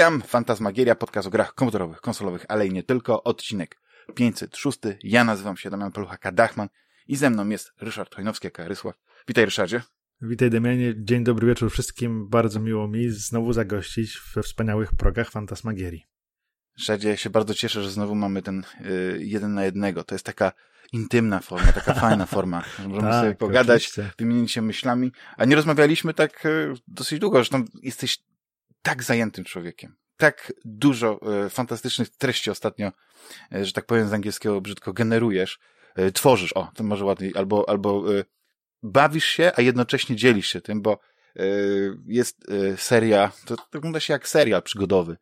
Witam, Fantasmagieria, podcast o grach komputerowych, konsolowych, ale i nie tylko, odcinek 506. Ja nazywam się Damian Peluchaka-Dachman i ze mną jest Ryszard Hojnowski, aka Rysław. Witaj Ryszardzie. Witaj Damianie, dzień dobry wieczór wszystkim. Bardzo miło mi znowu zagościć we wspaniałych progach Fantasmagierii. Ryszardzie, ja się bardzo cieszę, że znowu mamy ten y, jeden na jednego. To jest taka intymna forma, taka fajna forma. Możemy tak, sobie pogadać, oczywiście. wymienić się myślami, a nie rozmawialiśmy tak y, dosyć długo, zresztą jesteś tak zajętym człowiekiem. Tak dużo y, fantastycznych treści ostatnio, y, że tak powiem z angielskiego brzydko, generujesz, y, tworzysz, o, to może ładniej, albo, albo bawisz się, a jednocześnie dzielisz się tym, bo jest seria, to, to wygląda się jak serial przygodowy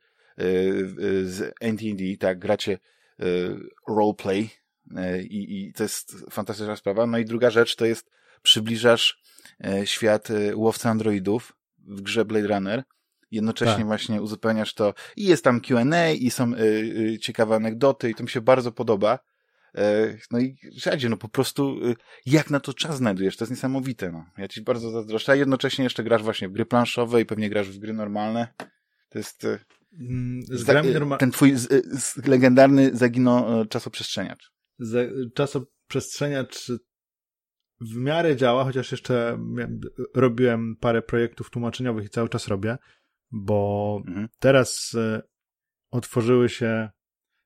z NTD, tak, gracie roleplay i, i to jest fantastyczna sprawa. No i druga rzecz to jest przybliżasz świat łowcy androidów w grze Blade Runner, jednocześnie tak. właśnie uzupełniasz to i jest tam Q&A i są y, y, ciekawe anegdoty i to mi się bardzo podoba. Y, no i rzadziej, no po prostu y, jak na to czas znajdujesz, to jest niesamowite, no. Ja ci bardzo zazdroszczę, a jednocześnie jeszcze grasz właśnie w gry planszowe i pewnie grasz w gry normalne. To jest... Y, mm, z grami normal... Ten twój z, z legendarny zagino czasoprzestrzeniacz. Z, czasoprzestrzeniacz w miarę działa, chociaż jeszcze robiłem parę projektów tłumaczeniowych i cały czas robię bo mhm. teraz e, otworzyły się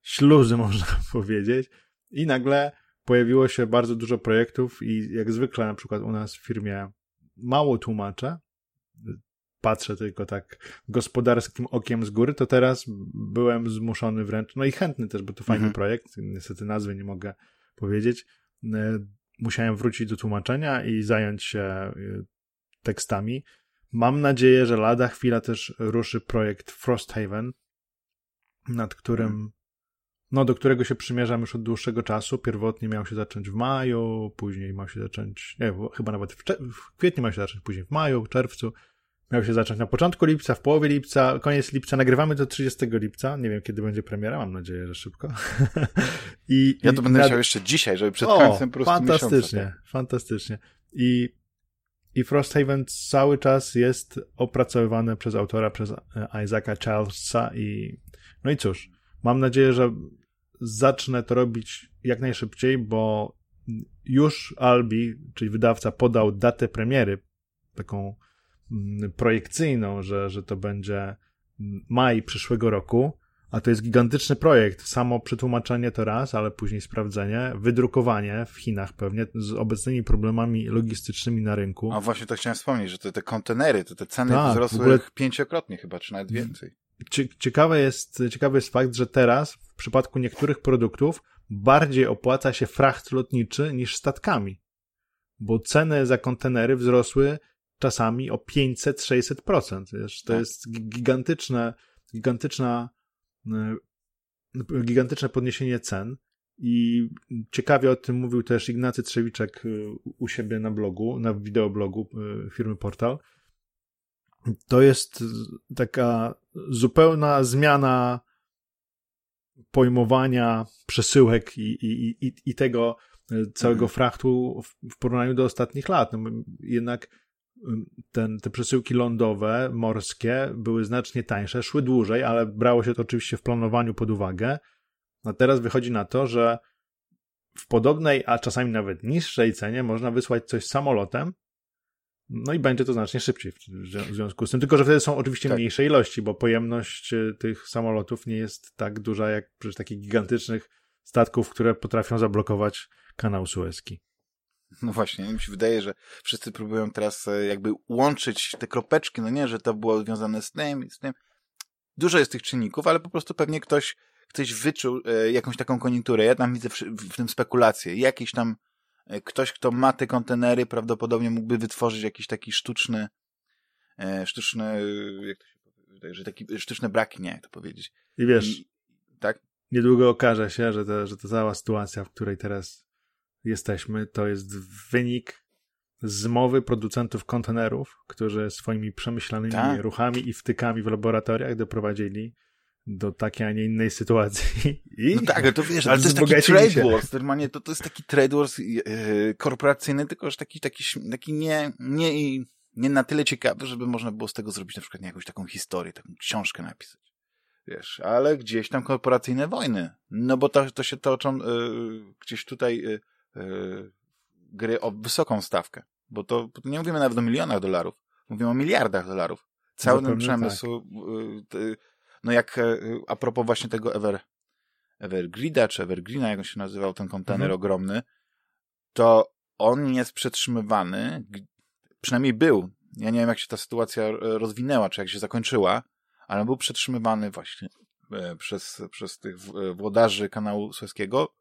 śluzy, można powiedzieć, i nagle pojawiło się bardzo dużo projektów i jak zwykle na przykład u nas w firmie mało tłumaczę, patrzę tylko tak gospodarskim okiem z góry, to teraz byłem zmuszony wręcz, no i chętny też, bo to fajny mhm. projekt, niestety nazwy nie mogę powiedzieć, e, musiałem wrócić do tłumaczenia i zająć się e, tekstami, Mam nadzieję, że lada chwila też ruszy projekt Frosthaven, nad którym, hmm. no do którego się przymierzam już od dłuższego czasu. Pierwotnie miał się zacząć w maju, później miał się zacząć, nie, chyba nawet w, w kwietniu miał się zacząć, później w maju, w czerwcu. Miał się zacząć na początku lipca, w połowie lipca, koniec lipca. Nagrywamy do 30 lipca. Nie wiem, kiedy będzie premiera. Mam nadzieję, że szybko. I, ja to i będę nad... chciał jeszcze dzisiaj, żeby przed końcem po prostu fantastycznie, miesiąca. fantastycznie. I i Frosthaven cały czas jest opracowywane przez autora, przez e, Isaaca Charlesa i no i cóż, mam nadzieję, że zacznę to robić jak najszybciej, bo już Albi, czyli wydawca, podał datę premiery, taką mm, projekcyjną, że, że to będzie maj przyszłego roku, a to jest gigantyczny projekt. Samo przetłumaczenie to raz, ale później sprawdzenie, wydrukowanie w Chinach pewnie z obecnymi problemami logistycznymi na rynku. A właśnie to chciałem wspomnieć, że te, te kontenery, te, te ceny tak, wzrosły ogóle... pięciokrotnie chyba, czy nawet więcej. Ciekawe jest, ciekawy jest fakt, że teraz w przypadku niektórych produktów bardziej opłaca się fracht lotniczy niż statkami, bo ceny za kontenery wzrosły czasami o 500-600%. Wiesz, to tak. jest gigantyczne, gigantyczna gigantyczne podniesienie cen i ciekawie o tym mówił też Ignacy Trzewiczek e, u siebie na blogu, na wideoblogu e, firmy Portal. To jest taka zupełna zmiana pojmowania przesyłek i, i, i, i tego całego mhm. frachtu w porównaniu do ostatnich lat. No, jednak ten, te przesyłki lądowe, morskie były znacznie tańsze, szły dłużej, ale brało się to oczywiście w planowaniu pod uwagę. A teraz wychodzi na to, że w podobnej, a czasami nawet niższej cenie można wysłać coś samolotem, no i będzie to znacznie szybciej w związku z tym. Tylko, że wtedy są oczywiście tak. mniejsze ilości, bo pojemność e, tych samolotów nie jest tak duża jak przy takich gigantycznych statków, które potrafią zablokować kanał Suezki. No właśnie, mi się wydaje, że wszyscy próbują teraz e, jakby łączyć te kropeczki, no nie, że to było związane z tym i z tym. Dużo jest tych czynników, ale po prostu pewnie ktoś, ktoś wyczuł e, jakąś taką koniunkturę. Ja tam widzę w, w, tym spekulację. Jakiś tam e, ktoś, kto ma te kontenery, prawdopodobnie mógłby wytworzyć jakiś taki sztuczny, sztuczny, jak to się powie, że taki sztuczne braki, nie, jak to powiedzieć. I wiesz, I, tak? Niedługo okaże się, że, to, że ta cała sytuacja, w której teraz jesteśmy, to jest wynik zmowy producentów kontenerów, którzy swoimi przemyślanymi tak. ruchami i wtykami w laboratoriach doprowadzili do takiej, a nie innej sytuacji. I no tak, ale to wiesz, ale to jest taki trade wars, normalnie to, to jest taki trade wars yy, korporacyjny, tylko że taki, taki, taki nie, nie, nie na tyle ciekawy, żeby można było z tego zrobić na przykład jakąś taką historię, taką książkę napisać. wiesz, ale gdzieś tam korporacyjne wojny. No bo to, to się toczą y, gdzieś tutaj y, y, gry o wysoką stawkę. Bo to, bo to nie mówimy nawet o milionach dolarów, mówimy o miliardach dolarów. Cały ten przemysł, tak. no jak a propos właśnie tego Ever, Evergrida, czy Evergreena, jak on się nazywał, ten kontener mhm. ogromny, to on jest przetrzymywany, przynajmniej był, ja nie wiem jak się ta sytuacja rozwinęła, czy jak się zakończyła, ale był przetrzymywany właśnie e, przez, przez tych e, włodarzy kanału Suezkiego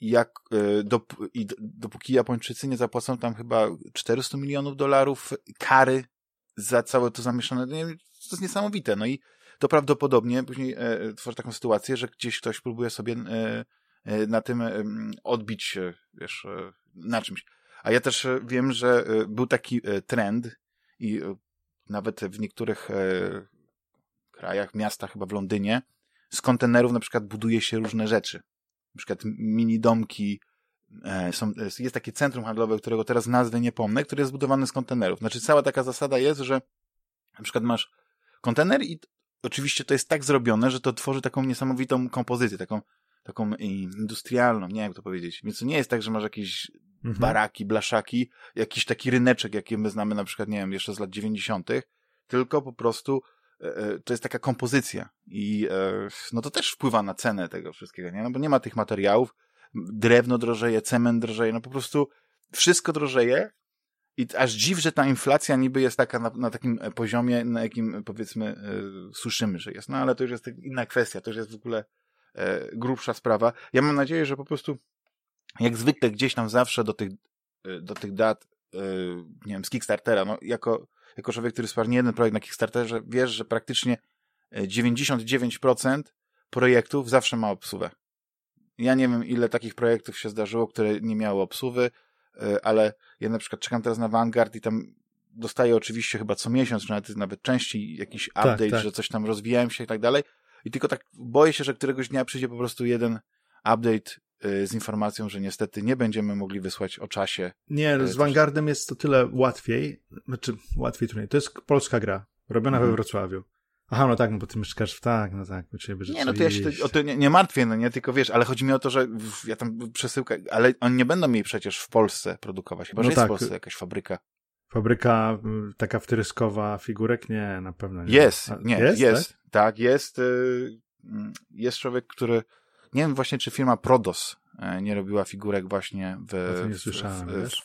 jak, e, dop, i dopóki Japończycy nie zapłacą tam chyba 400 milionów dolarów kary za całe to zamieszane, to jest niesamowite. No i to prawdopodobnie później e, tworzy taką sytuację, że gdzieś ktoś próbuje sobie e, e, na tym e, odbić, wiesz, na czymś. A ja też wiem, że był taki trend i nawet w niektórych krajach, miastach, chyba w Londynie, z kontenerów na przykład buduje się różne rzeczy. Na przykład mini domki, e, są, jest takie centrum handlowe, którego teraz nazwy nie pomnę, które jest zbudowane z kontenerów. Znaczy cała taka zasada jest, że na przykład masz kontener i oczywiście to jest tak zrobione, że to tworzy taką niesamowitą kompozycję, taką, taką industrialną, nie wiem jak to powiedzieć. Więc to nie jest tak, że masz jakieś mhm. baraki, blaszaki, jakiś taki ryneczek, jaki my znamy na przykład, nie wiem, jeszcze z lat 90., tylko po prostu E, e, to jest taka kompozycja i e, no to też wpływa na cenę tego wszystkiego, nie? No bo nie ma tych materiałów, drewno drożeje, cement drożeje, no po prostu wszystko drożeje i aż dziw, że ta inflacja niby jest taka na, na takim poziomie, na jakim powiedzmy słyszymy, że jest. No ale to już jest inna kwestia, to już jest w ogóle grubsza sprawa. Ja mam nadzieję, że po prostu jak zwykle gdzieś tam zawsze do tych, do tych dat, nie wiem, z Kickstartera, no jako jako człowiek, który wsparł nie jeden projekt na Kickstarterze, wiesz, że praktycznie 99% e, projektów zawsze ma obsługę. Ja nie wiem, ile takich projektów się zdarzyło, które nie miały obsługi, e, ale ja na przykład czekam teraz na Vanguard i tam dostaję oczywiście chyba co miesiąc, czy nawet, nawet częściej jakiś tak, update, tak, że coś tam rozwijałem się i tak dalej. I tylko tak boję się, że któregoś dnia przyjdzie po prostu jeden update z informacją, że niestety nie będziemy mogli wysłać o czasie. Nie, y, z Vanguardem jest to tyle łatwiej, znaczy łatwiej trudniej. To jest polska gra, robiona mhm. we Wrocławiu. Aha, no tak, no bo ty mieszkasz w tak, no tak, u ciebie, że Nie, no to ja się to, o to nie, nie, martwię, no nie, tylko wiesz, ale chodzi mi o to, że ja tam przesyłka, ale oni nie będą mieli przecież w Polsce produkować, chyba, no że tak. jest w tak. Polsce jakaś fabryka. Fabryka y, taka wtryskowa figurek? Nie, na pewno nie. Jest, nie, jest, jest tak? tak, jest, mm, jest człowiek, który nie wiem właśnie, czy firma Prodos e, nie robiła figurek właśnie w... Ja nie słyszałem, w, w, wiesz?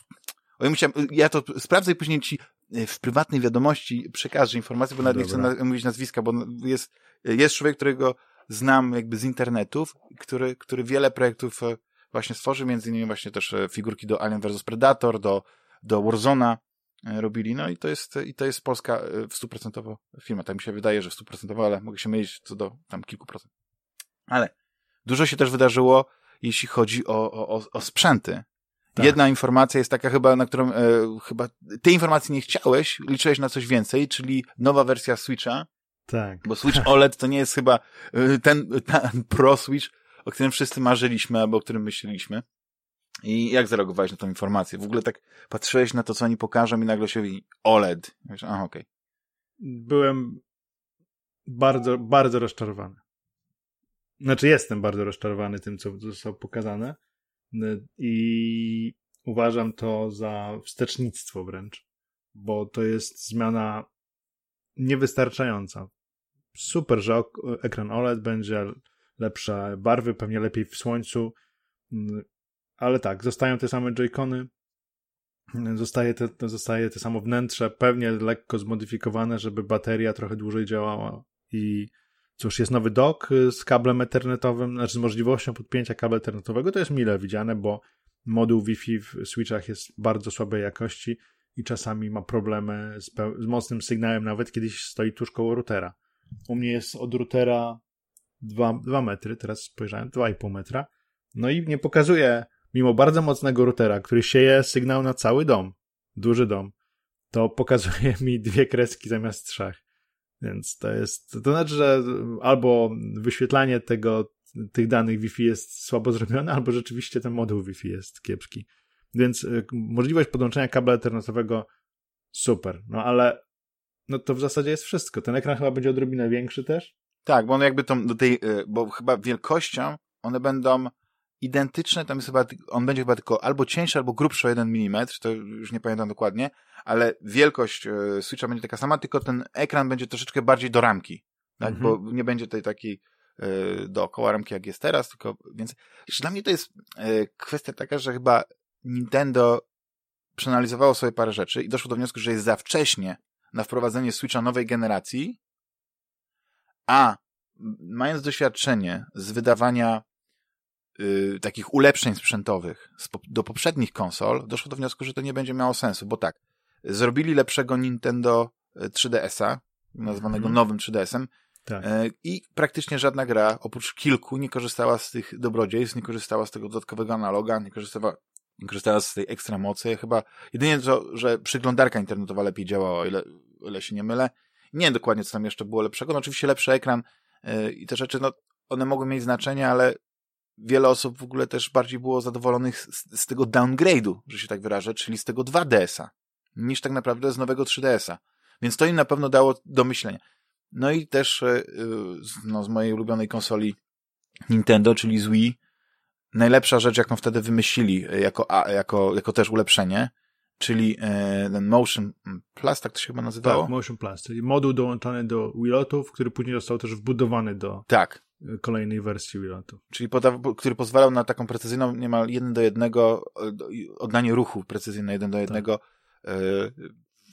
Ja, musiałem, ja to sprawdzę i później ci e, w prywatnej wiadomości przekażę informację, bo nawet nie chcę mówić nazwiska, bo jest, jest człowiek, którego znam jakby z internetów, który, który wiele projektów e, właśnie stworzył, między innymi właśnie też figurki do Alien vs Predator, do, do Warzona robili, no i to jest, i to jest polska w stuprocentowo firma, tak mi się wydaje, że stuprocentowo, ale mogę się mylić co do tam kilku procent. Ale Dużo się też wydarzyło, jeśli chodzi o, o, o sprzęty. Tak. Jedna informacja jest taka chyba, na którą e, chyba tej informacji nie chciałeś, liczyłeś na coś więcej, czyli nowa wersja Switcha. Tak. Bo Switch OLED to nie jest chyba e, ten, ten Pro Switch, o którym wszyscy marzyliśmy albo o którym myśleliśmy. I jak zareagowałeś na tą informację? W ogóle tak patrzyłeś na to, co oni pokażą i nagle się mówi OLED. Wiesz, aha, okej. Okay. Byłem bardzo, bardzo rozczarowany. Znaczy jestem bardzo rozczarowany tym, co zostało pokazane i uważam to za wstecznictwo wręcz, bo to jest zmiana niewystarczająca. Super, że ekran OLED będzie lepsze barwy, pewnie lepiej w słońcu, ale tak, zostają te same joycony, zostaje te, zostaje te samo wnętrze, pewnie lekko zmodyfikowane, żeby bateria trochę dłużej działała i Cóż, jest nowy dock y, z kablem ethernetowym, znaczy z możliwością podpięcia kabla ethernetowego. To jest mile widziane, bo moduł Wi-Fi w Switchach jest bardzo słabej jakości i czasami ma problemy z, z mocnym sygnałem, nawet kiedyś stoi tuż koło routera. U mnie jest od routera 2, 2 metry, teraz spojrzałem, 2,5 metra. No i nie pokazuje, mimo bardzo mocnego routera, który sieje sygnał na cały dom, duży dom, to pokazuje mi dwie kreski zamiast trzech. Więc to jest, to znaczy, że albo wyświetlanie tego, tych danych Wi-Fi jest słabo zrobione, albo rzeczywiście ten moduł Wi-Fi jest kiepski. Więc y, możliwość podłączenia kabla ethernetowego super, no ale no to w zasadzie jest wszystko. Ten ekran chyba będzie odrobinę większy też, Tak, bo one jakby tą, do tej, y, bo chyba wielkością one będą identyczne, tam jest chyba, on będzie chyba tylko albo cieńszy, albo grubszy o 1 mm, to już nie pamiętam dokładnie, ale wielkość y, Switcha będzie taka sama, tylko ten ekran będzie troszeczkę bardziej do ramki, tak, mhm. bo nie będzie tej takiej y, dookoła ramki, jak jest teraz, tylko więc dla mnie to jest kwestia taka, że chyba Nintendo przeanalizowało sobie parę rzeczy i doszło do wniosku, że jest za wcześnie na wprowadzenie Switcha nowej generacji, a mając doświadczenie z wydawania y, takich ulepszeń sprzętowych do poprzednich konsol, doszło do wniosku, że to nie będzie miało sensu, bo tak, zrobili lepszego Nintendo 3DS-a, y, nazwanego mm. nowym 3DS-em, tak. Y, I praktycznie żadna gra, oprócz kilku, nie korzystała z tych dobrodziejstw, nie korzystała z tego dodatkowego analoga, nie korzystała, nie korzystała z tej ekstra mocy. Chyba jedynie to, że przyglądarka internetowa lepiej działała, o ile, o ile się nie mylę. Nie wiem dokładnie, co tam jeszcze było lepszego. No oczywiście lepszy ekran yy, i te rzeczy, no one mogły mieć znaczenie, ale wiele osób w ogóle też bardziej było zadowolonych z, z tego downgrade'u, że się tak wyrażę, czyli z tego 2DS-a, niż tak naprawdę z nowego 3DS-a. Więc to im na pewno dało do myślenia. No i też yy, no, z mojej ulubionej konsoli Nintendo, czyli z Wii, najlepsza rzecz, jaką wtedy wymyślili jako, a, jako, jako też ulepszenie, czyli e, ten Motion Plus, tak to się chyba nazywało? Tak, Motion Plus, czyli moduł dołączony do Wilotów, który później został też wbudowany do tak. Kolejnej wersji Wilotów. Czyli który pozwalał na taką precyzyjną, niemal jeden do jednego, oddanie ruchu precyzyjne jeden do tak. jednego tak.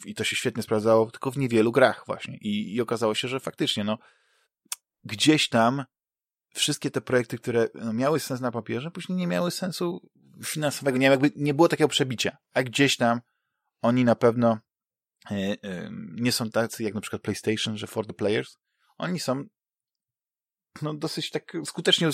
i to się świetnie sprawdzało, tylko w niewielu grach właśnie. I, i okazało się, że faktycznie, no, gdzieś tam wszystkie te projekty, które no, miały sens na papierze, później nie miały sensu finansowego, nie, jakby nie było takiego przebicia. A gdzieś tam oni na pewno e, e, nie są tacy jak na przykład PlayStation, że for the players. Oni są no, dosyć tak skutecznie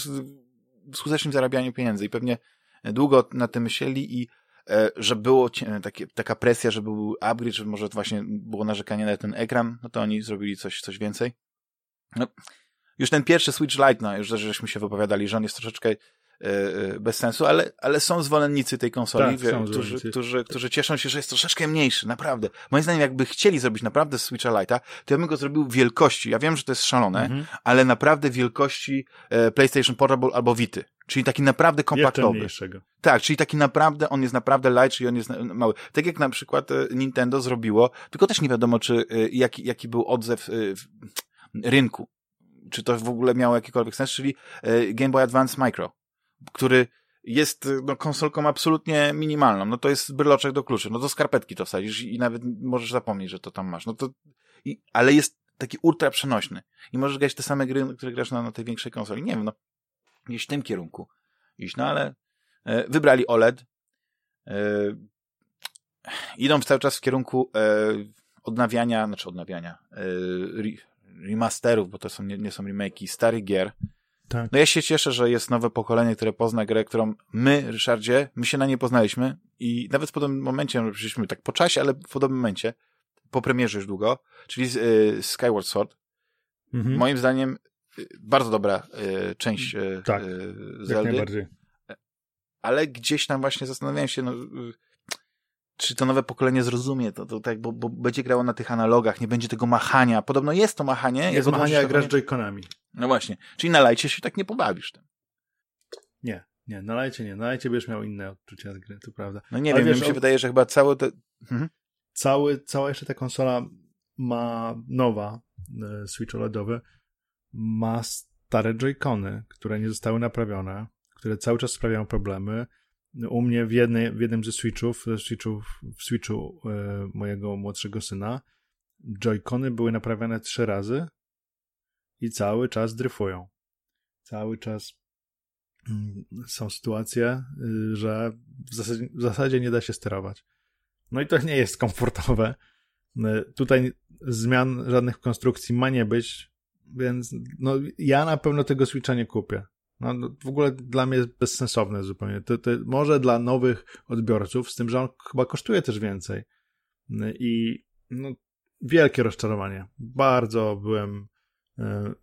skutecznym zarabianiu pieniędzy i pewnie długo na tym myśleli i e, że było takie, taka presja, żeby był upgrade, żeby może właśnie było narzekanie na ten ekran, no to oni zrobili coś, coś więcej. No, już ten pierwszy Switch Lite, no już żeśmy się wypowiadali, że on jest troszeczkę bez sensu, ale, ale są zwolennicy tej konsoli, tak, wie, którzy, którzy, którzy cieszą się, że jest troszeczkę mniejszy, naprawdę. Moim zdaniem, jakby chcieli zrobić naprawdę Switcha Lite'a, to ja bym go zrobił wielkości. Ja wiem, że to jest szalone, mhm. ale naprawdę wielkości e, PlayStation Portable albo Vity. Czyli taki naprawdę kompaktowy. Tak, czyli taki naprawdę, on jest naprawdę light, czyli on jest mały. Tak jak na przykład Nintendo zrobiło, tylko też nie wiadomo, czy jaki, jaki był odzew rynku czy to w ogóle miało jakikolwiek sens, czyli e, Game Boy Advance Micro, który jest no, konsolką absolutnie minimalną. No to jest bryloczek do kluczy. No to skarpetki to wsadzisz i nawet możesz zapomnieć, że to tam masz. No to, i, ale jest taki ultra przenośny. I możesz grać te same gry, które grasz na, na tej większej konsoli. Nie wiem, no gdzieś w tym kierunku iść. No ale e, wybrali OLED. E, idą cały czas w kierunku e, odnawiania, znaczy odnawiania, e, remasterów, bo to są, nie, nie są remake'i, starych gier. Tak. No ja się cieszę, że jest nowe pokolenie, które pozna grę, którą my, Ryszardzie, my się na nie poznaliśmy i nawet w podobnym momencie, no przyszliśmy tak po czasie, ale w podobnym momencie, po premierze już długo, czyli y, Skyward Sword. Mhm. Moim zdaniem y, bardzo dobra y, część y, tak, y, Zeldy. Jak najbardziej. Ale gdzieś tam właśnie zastanawiałem się, no, y, czy to nowe pokolenie zrozumie to, to tak, bo, bo będzie grało na tych analogach, nie będzie tego machania. Podobno jest to machanie. Jest machanie, jak grasz joyconami. No właśnie. Czyli na lajcie się tak nie pobawisz tym. Nie, nie, na lajcie nie. Na lajcie będziesz miał inne odczucia z gry, to prawda. No nie Ale wiem, wiesz, mi się o... wydaje, że chyba cały te... Mhm. Cały, cała jeszcze ta konsola ma nowa, e, Switch OLEDowy, ma stare joycony, które nie zostały naprawione, które cały czas sprawiają problemy u mnie w, jednej, w jednym ze switchów, ze switchów w switchu e, mojego młodszego syna, joycony były naprawiane trzy razy i cały czas dryfują. Cały czas mm, są sytuacje, y, że w zasadzie, w zasadzie nie da się sterować. No i to nie jest komfortowe. Y, tutaj zmian żadnych konstrukcji ma nie być, więc no, ja na pewno tego Switcha nie kupię. No, no, w ogóle dla mnie jest bezsensowne zupełnie. To, to może dla nowych odbiorców, z tym, że on chyba kosztuje też więcej. I no, wielkie rozczarowanie. Bardzo byłem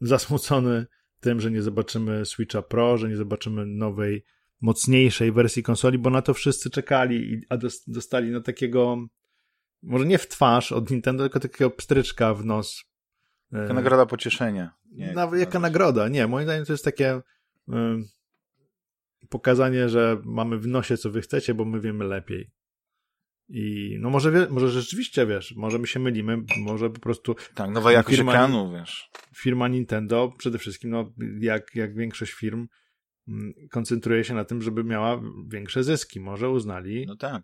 zasmucony tym, że nie zobaczymy Switcha Pro, że nie zobaczymy nowej, mocniejszej wersji konsoli, bo na to wszyscy czekali, a dostali no takiego, może nie w twarz od Nintendo, tylko takiego pstryczka w nos Jaka nagroda pocieszenia. Nie, jaka nagroda? Nie, moim zdaniem to jest takie y, pokazanie, że mamy w nosie, co wy chcecie, bo my wiemy lepiej. I no może, może rzeczywiście, wiesz, może my się mylimy, może po prostu... Tak, nowa jakość firma, ekranu, wiesz. Firma Nintendo przede wszystkim, no jak, jak większość firm, mm, koncentruje się na tym, żeby miała większe zyski. Może uznali... No tak.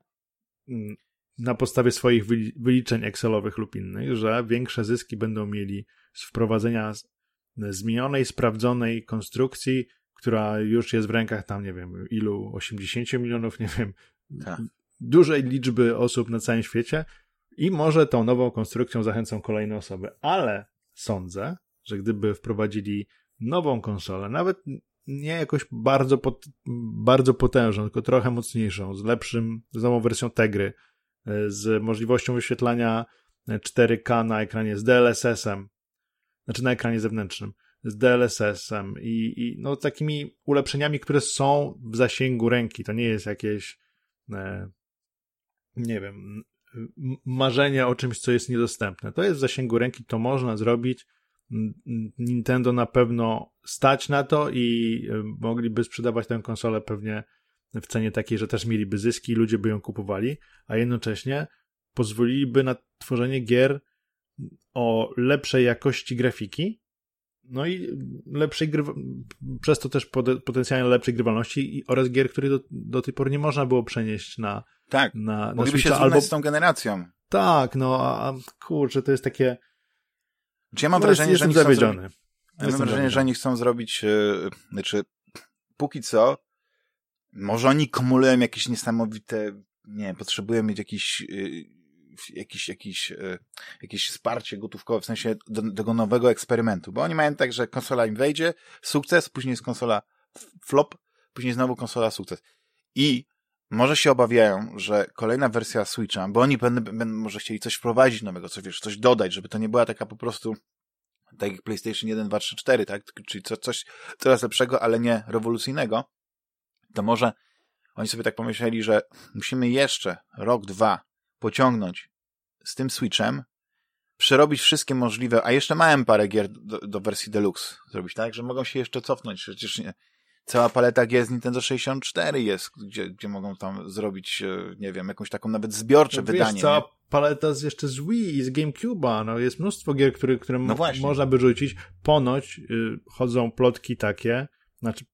Mm, na podstawie swoich wyliczeń Excelowych lub innych, że większe zyski będą mieli z wprowadzenia zmienionej, sprawdzonej konstrukcji, która już jest w rękach tam, nie wiem, ilu, 80 milionów, nie wiem, tak. Dużej liczby osób na całym świecie i może tą nową konstrukcją zachęcą kolejne osoby. Ale sądzę, że gdyby wprowadzili nową konsolę, nawet nie jakoś bardzo, pot, bardzo potężną, tylko trochę mocniejszą, z lepszym, z nową wersją Tegry, z możliwością wyświetlania 4K na ekranie z DLSS-em, znaczy na ekranie zewnętrznym, z DLSS-em i, i no, takimi ulepszeniami, które są w zasięgu ręki. To nie jest jakieś, e, nie wiem, marzenie o czymś, co jest niedostępne. To jest w zasięgu ręki, to można zrobić. Nintendo na pewno stać na to i e, mogliby sprzedawać tę konsolę pewnie w cenie takiej, że też mieliby zyski, ludzie by ją kupowali, a jednocześnie pozwoliliby na tworzenie gier o lepszej jakości grafiki, no i lepszej gry, przez to też potencjalnie lepszej grywalności i, oraz gier, które do, do tej pory nie można było przenieść na Tak, na, na mogliby się albo z tą generacją. Tak, no a kurczę, to jest takie Czy ja mam no wrażenie, jest, że nie chcą zrobić... Ja mam wrażenie, że oni chcą zrobić, yy, znaczy póki co może oni kumulują jakieś niesamowite, nie potrzebują mieć jakiś, yy, jakiś, jakiś, yy, jakieś wsparcie gotówkowe, w sensie do tego nowego eksperymentu, bo oni mają tak, że konsola im wejdzie, sukces, później jest konsola flop, później znowu konsola sukces. I może się obawiają, że kolejna wersja Switcha, bo oni będą, będą może chcieli coś wprowadzić nowego, coś, wiesz, coś dodać, żeby to nie była taka po prostu tak jak PlayStation 1, 2, 3, 4, tak? Czyli co, coś coraz lepszego, ale nie rewolucyjnego to może oni sobie tak pomyśleli, że musimy jeszcze rok, dwa pociągnąć z tym Switchem, przerobić wszystkie możliwe, a jeszcze miałem parę gier do, do wersji Deluxe zrobić, tak? Że mogą się jeszcze cofnąć. Przecież nie, cała paleta gier z Nintendo 64 jest, gdzie, gdzie mogą tam zrobić, e, nie wiem, jakąś taką nawet zbiorcze no, wydanie. Wiesz, cała nie? paleta z jeszcze z Wii i z GameCube'a, no jest mnóstwo gier, które, które no można by rzucić. Ponoć y, chodzą plotki takie, znaczy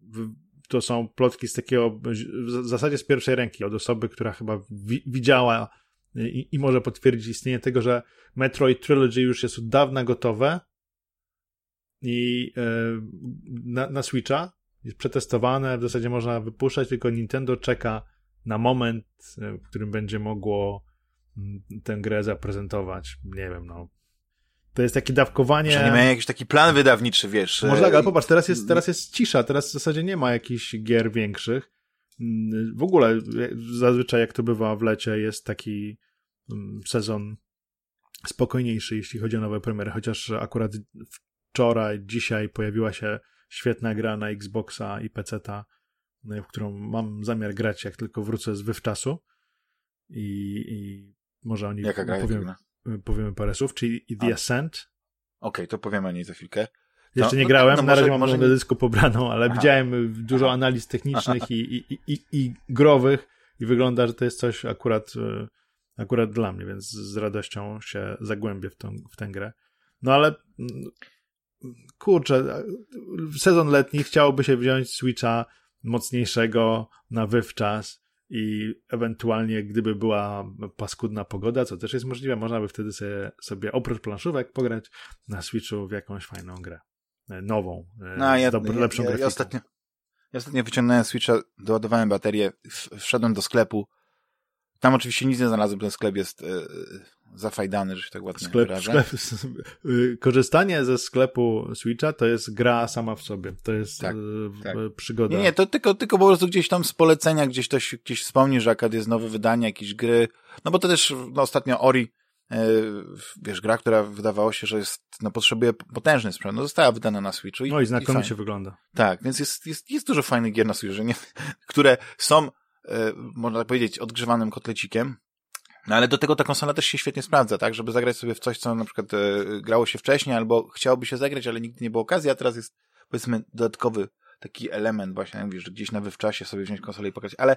w, to są plotki z takiego, w zasadzie z pierwszej ręki, od osoby, która chyba wi widziała i, i, może potwierdzić istnienie tego, że Metroid Trilogy już jest od dawna gotowe i yy, na, na Switcha jest przetestowane, w zasadzie można wypuszczać, tylko Nintendo czeka na moment, e, w którym będzie mogło mm, tę grę zaprezentować. Nie wiem, no, to jest takie dawkowanie. Że nie mają jakiś taki plan wydawniczy, wiesz. Może tak, ale popatrz, teraz jest, teraz jest cisza, teraz w zasadzie nie ma jakichś gier większych. Mm, w ogóle, zazwyczaj jak to bywa w lecie, jest taki mm, sezon spokojniejszy, jeśli chodzi o nowe premiery, chociaż akurat wczoraj, dzisiaj pojawiła się świetna gra na Xboxa i PC-ta, w którą mam zamiar grać, jak tylko wrócę z wywczasu. I, i może oni Jaka gra powiem, powiemy parę słów, czyli The A. Ascent. Okej, okay, to powiemy o niej za chwilkę. Jeszcze no, nie grałem, no, no, na razie mam może nie... dysku pobraną, ale Aha. widziałem dużo analiz technicznych i, i, i, i, growych i wygląda, że to jest coś akurat, e, akurat dla mnie, więc z radością się zagłębię w, tą, w tę grę. No ale mm, kurczę, sezon letni chciałoby się wziąć Switcha mocniejszego na wywczas i ewentualnie gdyby była paskudna pogoda, co też jest możliwe, można by wtedy sobie, sobie oprócz planszówek pograć na Switchu w jakąś fajną grę. E, nową, e, no, ja, dob- lepszą ja, ja, ja ostatnio, ja ostatnio wyciągnąłem Switcha, doładowałem baterię, wszedłem do sklepu. Tam oczywiście nic nie znalazłem, ten sklep jest yy, zafajdany, że się tak ładnie sklep, wyrażę. Sklep, y, korzystanie ze sklepu Switcha to jest gra sama w sobie. To jest tak, y, tak. przygoda. Nie, nie, to tylko, tylko po prostu gdzieś tam z polecenia, gdzieś ktoś gdzieś wspomni, że akad jest nowe wydanie, jakieś gry. No bo to też no, ostatnio Ori, yy, wiesz, gra, która wydawało się, że jest, no potrzebuje potężny sprzęt, no została wydana na Switchu. I, no i znakomicie i wygląda. Tak, więc jest, jest, jest dużo fajnych gier na Switchu, nie, które są, yy, można powiedzieć, odgrzewanym kotlecikiem, No ale do tego ta konsola też się świetnie sprawdza, tak? Żeby zagrać sobie w coś, co na przykład e, grało się wcześniej, albo chciałoby się zagrać, ale nigdy nie było okazji, a teraz jest powiedzmy dodatkowy taki element właśnie, jak mówisz, że gdzieś na wywczasie sobie wziąć konsolę i pokazać, ale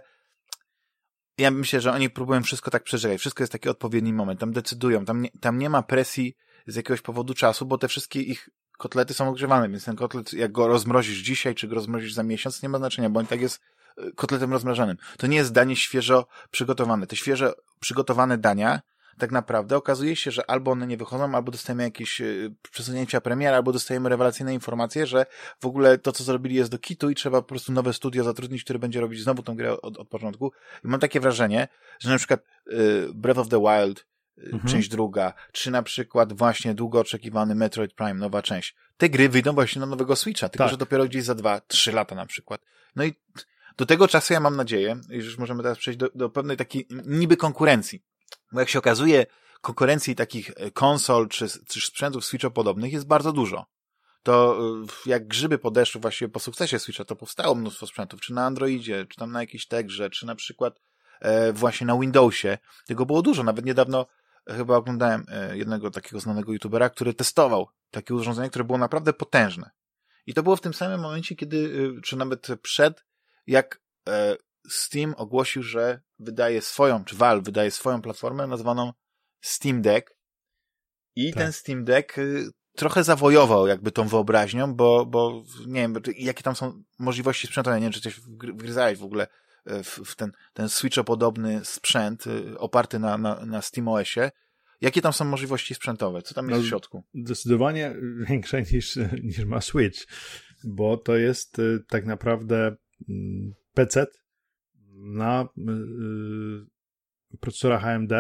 ja myślę, że oni próbują wszystko tak przeżegać. Wszystko jest taki odpowiedni moment. Tam decydują. Tam nie, tam nie ma presji z jakiegoś powodu czasu, bo te wszystkie ich kotlety są ogrzewane, więc ten kotlet, jak go rozmrozisz dzisiaj, czy go rozmrozisz za miesiąc, nie ma znaczenia, bo on tak jest e, kotletem rozmrażanym. To nie jest danie świeżo przygotowane. Te świeżo przygotowane dania tak naprawdę okazuje się, że albo one nie wychodzą, albo dostajemy jakieś e, przesunięcia premiera, albo dostajemy rewelacyjne informacje, że w ogóle to, co zrobili jest do kitu i trzeba po prostu nowe studio zatrudnić, które będzie robić znowu tą grę od, od początku. I mam takie wrażenie, że na przykład y, Breath of the Wild, mhm. część druga, czy na przykład właśnie długo oczekiwany Metroid Prime, nowa część. Te gry wyjdą właśnie na nowego Switcha, tylko tak. że dopiero gdzieś za dwa, trzy lata na przykład. No i do tego czasu ja mam nadzieję, że już możemy teraz przejść do, do pewnej takiej niby konkurencji bo jak się okazuje, konkurencji takich e, konsol czy, czy sprzętów Switcho-podobnych jest bardzo dużo. To e, jak grzyby podeszły właśnie po sukcesie Switcha, to powstało mnóstwo sprzętów, czy na Androidzie, czy tam na jakiejś Tegrze, czy na przykład e, właśnie na Windowsie. Tego było dużo. Nawet niedawno chyba oglądałem e, jednego takiego znanego youtubera, który testował takie urządzenie, które było naprawdę potężne. I to było w tym samym momencie, kiedy, e, czy nawet przed, jak Steam ogłosił, że wydaje swoją, czy Valve wydaje swoją platformę nazwaną Steam Deck i tak. ten Steam Deck trochę zawojował jakby tą wyobraźnią, bo, bo nie wiem, jakie tam są możliwości sprzętowe, nie wiem, czy coś wgryzałeś w ogóle w, w ten, ten Switcho-podobny sprzęt y, oparty na, na, na SteamOSie. Jakie tam są możliwości sprzętowe? Co tam jest no, w środku? Zdecydowanie większe niż, niż ma Switch, bo to jest tak naprawdę mm, PC na yy, procesorach AMD,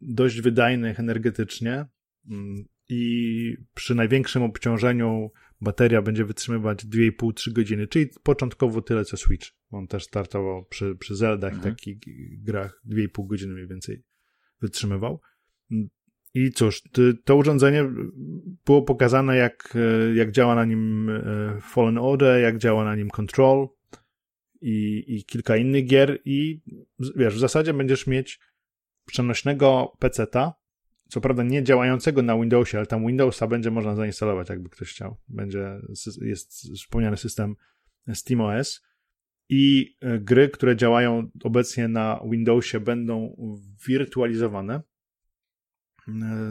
dość wydajnych energetycznie yy, i przy największym obciążeniu bateria będzie wytrzymywać 2,5-3 godziny, czyli początkowo tyle co Switch. On też startował przy, przy Zeldach i mhm. takich grach 2,5 godziny mniej więcej wytrzymywał. I cóż, to urządzenie było pokazane, jak, jak działa na nim e, Fallen Order, jak działa na nim Control, i, i kilka innych gier i wiesz, w zasadzie będziesz mieć przenośnego PC-ta, co prawda nie działającego na Windowsie, ale tam Windowsa będzie można zainstalować, jakby ktoś chciał. Będzie, jest wspomniany system SteamOS i e, gry, które działają obecnie na Windowsie będą wirtualizowane e,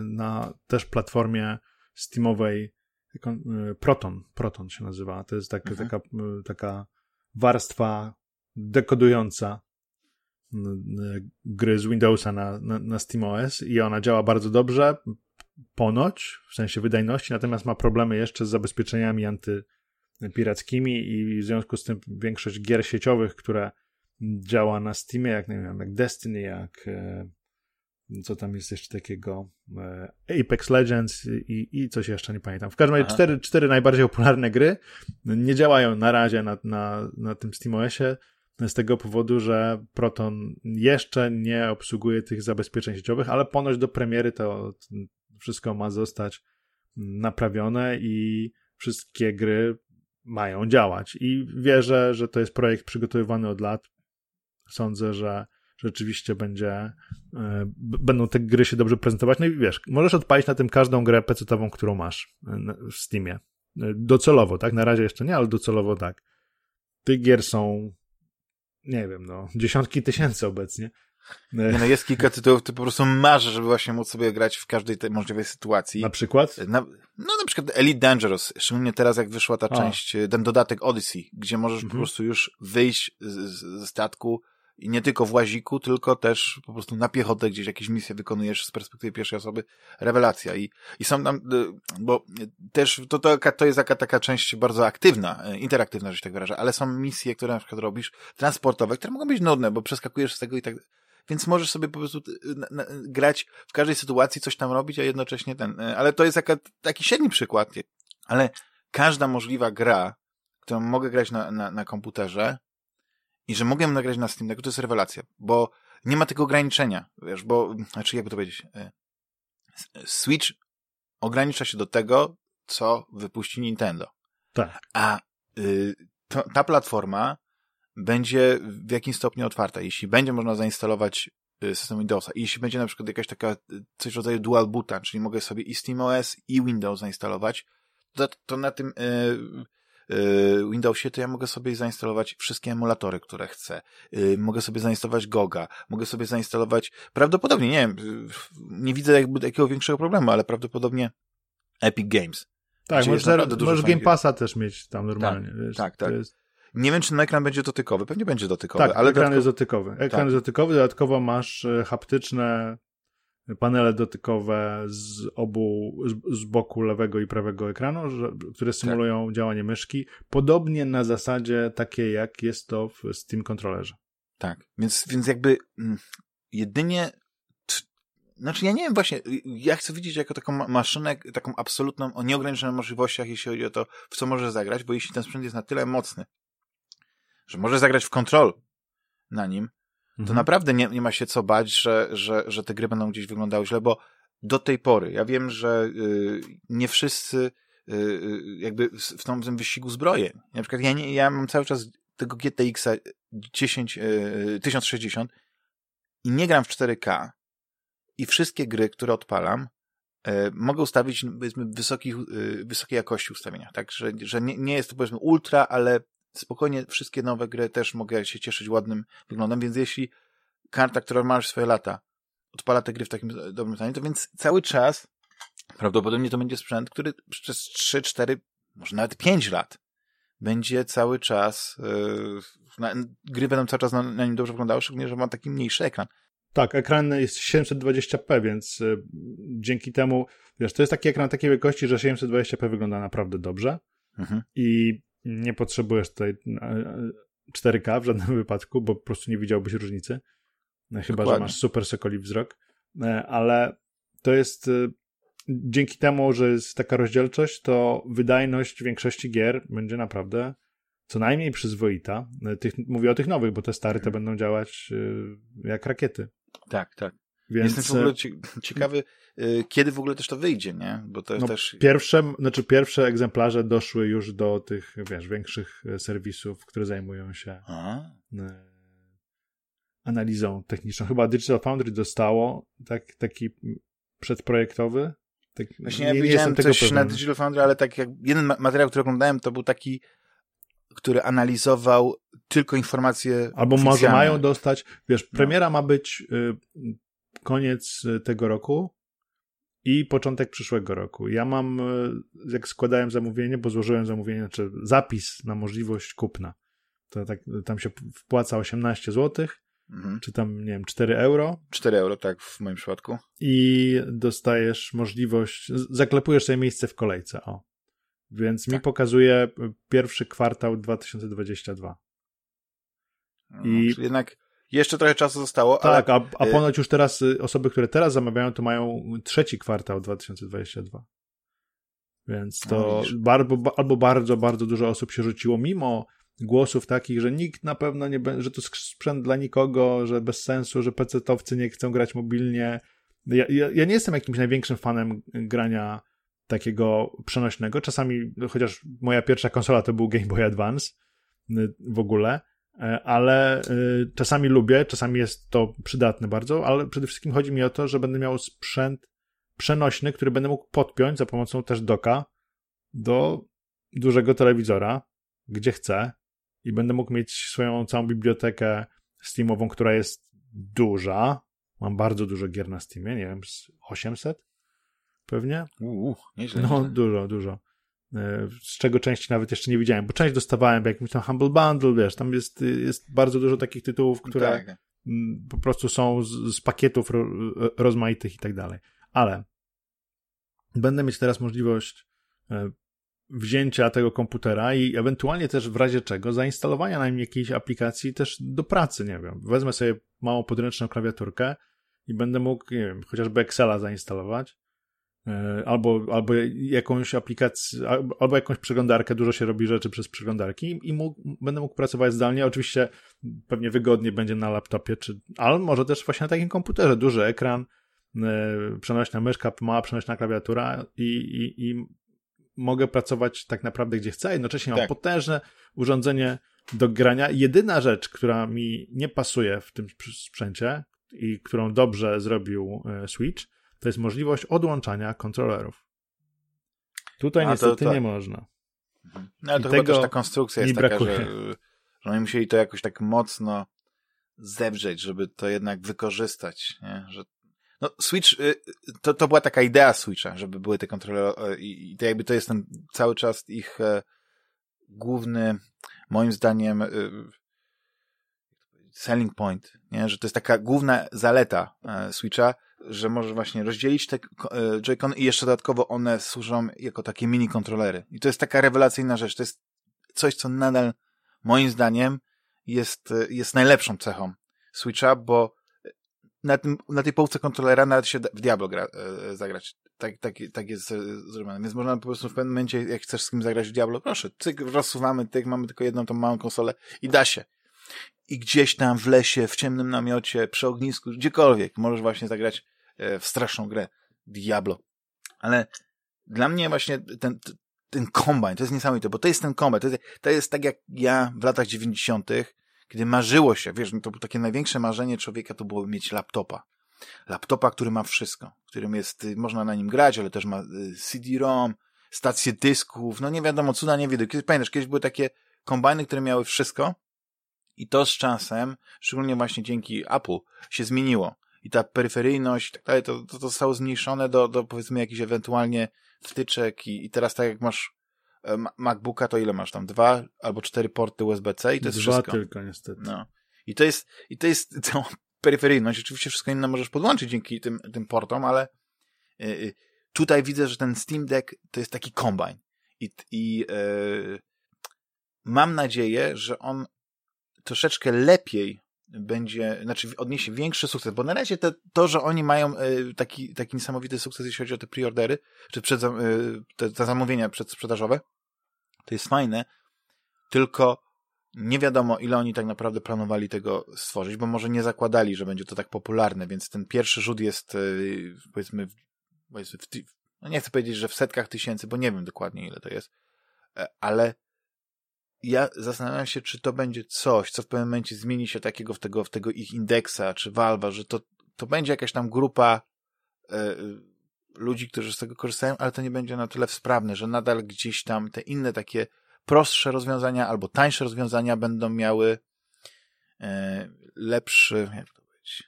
na też platformie Steamowej e, Proton, Proton się nazywa. To jest tak, mhm. taka, taka warstwa dekodująca gry z Windowsa na, na, na SteamOS i ona działa bardzo dobrze, ponoć, w sensie wydajności, natomiast ma problemy jeszcze z zabezpieczeniami antypirackimi i w związku z tym większość gier sieciowych, które działa na Steamie, jak nie wiem, jak Destiny, jak e, co tam jest jeszcze takiego e, Apex Legends i, i coś jeszcze, nie pamiętam. W każdym razie cztery, cztery najbardziej popularne gry nie działają na razie na, na, na tym SteamOSie z tego powodu, że Proton jeszcze nie obsługuje tych zabezpieczeń sieciowych, ale ponoć do premiery to wszystko ma zostać naprawione i wszystkie gry mają działać. I wierzę, że to jest projekt przygotowywany od lat. Sądzę, że rzeczywiście będzie, e, będą te gry się dobrze prezentować. No i wiesz, możesz odpalić na tym każdą grę pecetową, którą masz e, w Steamie. E, docelowo, tak? Na razie jeszcze nie, ale docelowo tak. Tych gier są, nie wiem, no, dziesiątki tysięcy obecnie. Nie, no jest kilka tytułów, ty po prostu masz, żeby właśnie móc sobie grać w każdej tej możliwej sytuacji. Na przykład? Na, no na przykład Elite Dangerous, szczególnie teraz jak wyszła ta A. część, ten dodatek Odyssey, gdzie możesz mhm. po prostu już wyjść ze statku, i nie tylko w łaziku, tylko też po prostu na piechotę gdzieś jakieś misje wykonujesz z perspektywy pierwszej osoby. Rewelacja. I, i są tam, y, bo też to, to, to jest taka, taka część bardzo aktywna, y, interaktywna, że się tak wyrażę, ale są misje, które na przykład robisz, transportowe, które mogą być nudne, bo przeskakujesz z tego i tak więc możesz sobie po prostu y, grać w każdej sytuacji, coś tam robić, a jednocześnie ten, ale to jest taka, taki średni przykład, ale każda możliwa gra, którą mogę grać na, na, na komputerze, i że mogłem nagrać na Steam Decku, to jest rewelacja, bo nie ma tego ograniczenia, wiesz, bo, znaczy jakby to powiedzieć, e, Switch ogranicza się do tego, co wypuści Nintendo. Tak. A y, to, ta platforma będzie w jakimś stopniu otwarta. Jeśli będzie można zainstalować system Windowsa. I jeśli będzie na przykład jakaś taka, coś w rodzaju dual boota, czyli mogę sobie i SteamOS i Windows zainstalować, to, to na tym Windowsie, to ja mogę sobie zainstalować wszystkie emulatory, które chcę. Mogę sobie zainstalować Goga, mogę sobie zainstalować, prawdopodobnie, nie wiem, nie widzę jakby jakiego większego problemu, ale prawdopodobnie Epic Games. Tak, możesz, możesz Game Passa też mieć tam normalnie. Tak, wiesz, tak. tak. Jest... Nie wiem, czy ten ekran będzie dotykowy. Pewnie będzie dotykowy. Tak, ale ekran dodatkowo... jest dotykowy. Ekran tak. jest dotykowy, dodatkowo masz e, haptyczne panele dotykowe z obu, z, z boku lewego i prawego ekranu, że, które symulują tak. działanie myszki, podobnie na zasadzie takiej, jak jest to w Steam Controllerze. Tak, więc, więc jakby mm, jedynie znaczy ja nie wiem właśnie, ja chcę widzieć jako taką maszynę, taką absolutną, o nieograniczonych możliwościach, jeśli chodzi o to, w co może zagrać, bo jeśli ten sprzęt jest na tyle mocny, że może zagrać w kontrol na nim, to mhm. naprawdę nie, nie ma się co bać, że, że, że te gry będą gdzieś wyglądały źle, bo do tej pory, ja wiem, że y, nie wszyscy y, y jakby w, w tym wyścigu zbroje. Na przykład ja, nie, ja mam cały czas tego GTX 10, y, 1060 i nie gram w 4K i wszystkie gry, które odpalam, y, mogę ustawić powiedzmy wysokich, y, wysokiej jakości ustawienia, tak, że, że nie, nie jest to powiedzmy ultra, ale spokojnie wszystkie nowe gry też mogę się cieszyć ładnym wyglądem, więc jeśli karta, która ma już swoje lata, odpala te gry w takim dobrym stanie, to więc cały czas prawdopodobnie to będzie sprzęt, który przez 3, 4, może nawet 5 lat będzie cały czas, yy, na, gry będą cały czas na, na, nim dobrze wyglądały, szczególnie, że ma taki mniejszy ekran. Tak, ekran jest 720p, więc y, dzięki temu, wiesz, to jest taki ekran takiej wielkości, że 720p wygląda naprawdę dobrze mhm. i nie potrzebujesz tutaj 4K w żadnym wypadku, bo po prostu nie widziałbyś różnicy. No, chyba, Dokładnie. że masz super sokoli wzrok. E, ale to jest e, dzięki temu, że jest taka rozdzielczość, to wydajność większości gier będzie naprawdę co najmniej przyzwoita. E, tych, mówię o tych nowych, bo te stare to mhm. będą działać jak rakiety. Tak, tak. Więc... Jestem w ogóle ciekawy, y, kiedy w ogóle też to wyjdzie, nie? Bo to no, też... Pierwsze, znaczy pierwsze egzemplarze doszły już do tych, wiesz, większych e, serwisów, które zajmują się A? E, analizą techniczną. Chyba Digital Foundry dostało tak, taki przedprojektowy. Tak, Właśnie ja nie, widziałem coś pewien. na Digital Foundry, ale tak jak jeden materiał, który oglądałem, to był taki który analizował tylko informacje. Albo może mają dostać. Wiesz, no. premiera no. ma być y, koniec y, tego roku i początek przyszłego roku. Ja mam, y, jak składałem zamówienie, bo złożyłem zamówienie, znaczy zapis na możliwość kupna. To tak, tam się wpłaca 18 zł, mhm. czy tam, nie wiem, 4 euro. 4 euro, tak, w moim przypadku. I dostajesz możliwość, zaklepujesz sobie miejsce w kolejce, o. Więc tak. mi pokazuje pierwszy kwartał 2022. No, I jednak jeszcze trochę czasu zostało. Tak, ale... a, a y- ponoć już teraz y, osoby, które teraz zamawiają, to mają trzeci kwartał 2022. Więc to no, albo, albo bardzo, bardzo dużo osób się rzuciło, mimo głosów takich, że nikt na pewno nie będzie, że to sprzęt dla nikogo, że bez sensu, że PC-towcy nie chcą grać mobilnie. Ja, ja, ja nie jestem jakimś największym fanem grania takiego przenośnego. Czasami, chociaż moja pierwsza konsola to był Game Boy Advance y, w ogóle, ale y, czasami lubię, czasami jest to przydatne bardzo, ale przede wszystkim chodzi mi o to, że będę miał sprzęt przenośny, który będę mógł podpiąć za pomocą też doka do dużego telewizora, gdzie chcę i będę mógł mieć swoją całą bibliotekę Steamową, która jest duża. Mam bardzo dużo gier na Steamie, nie wiem, 800 pewnie. Uuu, nieźle. No, dużo, dużo. E, z czego części nawet jeszcze nie widziałem, bo część dostawałem w jakimś tam Humble Bundle, wiesz, tam jest, jest bardzo dużo takich tytułów, które tak. po prostu są z, z pakietów ro, rozmaitych i tak dalej. Ale będę mieć teraz możliwość e, wzięcia tego komputera i ewentualnie też w razie czego zainstalowania na nim jakiejś aplikacji też do pracy, nie wiem. Wezmę sobie małą podręczną klawiaturkę i będę mógł, nie wiem, chociażby Excela zainstalować E, albo, albo jakąś aplikację, albo jakąś przeglądarkę, dużo się robi rzeczy przez przeglądarki i mógł, będę mógł pracować zdalnie. Oczywiście pewnie wygodnie będzie na laptopie, czy, ale może też właśnie na takim komputerze. Duży ekran, yy, przenośna myszka, mała przenośna klawiatura i, i, i mogę pracować tak naprawdę gdzie chcę. Jednocześnie tak. mam potężne urządzenie do grania. Jedyna rzecz, która mi nie pasuje w tym sprzęcie, i którą dobrze zrobił e, Switch, to jest możliwość odłączania kontrolerów. Tutaj A, niestety to, to... nie można. No ale I to chyba też ta konstrukcja jest taka, że, że oni musieli to jakoś tak mocno zewrzeć, żeby to jednak wykorzystać, nie? że no, Switch, y, to, to była taka idea Switcha, żeby były te kontrolery i, i to jakby to jest ten cały czas ich e, główny, moim zdaniem, e, selling point, nie? że to jest taka główna zaleta e, Switcha, że może właśnie rozdzielić te e, Joy-Con i jeszcze dodatkowo one służą jako takie mini kontrolery. I to jest taka rewelacyjna rzecz. To jest coś, co nadal moim zdaniem jest, e, jest najlepszą cechą Switcha, bo na, tym, na tej półce kontrolera nawet się w Diablo gra, e, zagrać. Tak, tak, tak jest e, zrobione. Więc można po prostu w pewnym momencie, jak chcesz z kim zagrać w Diablo, proszę, cyk, rozsuwamy, tyk, mamy tylko jedną tą małą konsolę i da się. I gdzieś tam w lesie, w ciemnym namiocie, przy ognisku, gdziekolwiek możesz właśnie zagrać w straszną grę Diablo. Ale dla mnie właśnie ten, ten kombine, to jest niesamowite, bo to jest ten kombine, to jest, to jest tak jak ja w latach dziewięćdziesiątych kiedy marzyło się, wiesz, no to takie największe marzenie człowieka to było mieć laptopa. Laptopa, który ma wszystko, którym jest, y, można na nim grać, ale też ma y, CD-ROM, stację dysków, no nie wiadomo, cuda nie wiedzą. Kiedyś, pamiętasz, kiedyś były takie kombajny, które miały wszystko i to z czasem, szczególnie właśnie dzięki Apple, się zmieniło. I ta peryferyjność tak dalej, to, to, zostało zmniejszone do, do powiedzmy jakichś ewentualnie wtyczek i, i teraz tak jak masz E, MacBooka to ile masz tam? Dwa albo cztery porty USB-C i to jest Dwa wszystko. tylko niestety. No. I to jest, i to jest cała peryferyjność. Oczywiście wszystko inne możesz podłączyć dzięki tym, tym portom, ale yy, tutaj widzę, że ten Steam Deck to jest taki kombine. I, i yy, mam nadzieję, że on troszeczkę lepiej będzie, znaczy odniesie większy sukces, bo na razie te, to, że oni mają y, taki, taki niesamowity sukces, jeśli chodzi o te preordery, czy przed, y, te, te zamówienia przedsprzedażowe, to jest fajne, tylko nie wiadomo, ile oni tak naprawdę planowali tego stworzyć, bo może nie zakładali, że będzie to tak popularne, więc ten pierwszy rzut jest, y, powiedzmy, powiedzmy w, no nie chcę powiedzieć, że w setkach tysięcy, bo nie wiem dokładnie, ile to jest, e, ale ja zastanawiam się, czy to będzie coś, co w pewnym momencie zmieni się takiego w tego, w tego ich indeksa, czy Valve'a, że to, to będzie jakaś tam grupa e, ludzi, którzy z tego korzystają, ale to nie będzie na tyle sprawne, że nadal gdzieś tam te inne takie prostsze rozwiązania albo tańsze rozwiązania będą miały e, lepszy, jak to powiedzieć,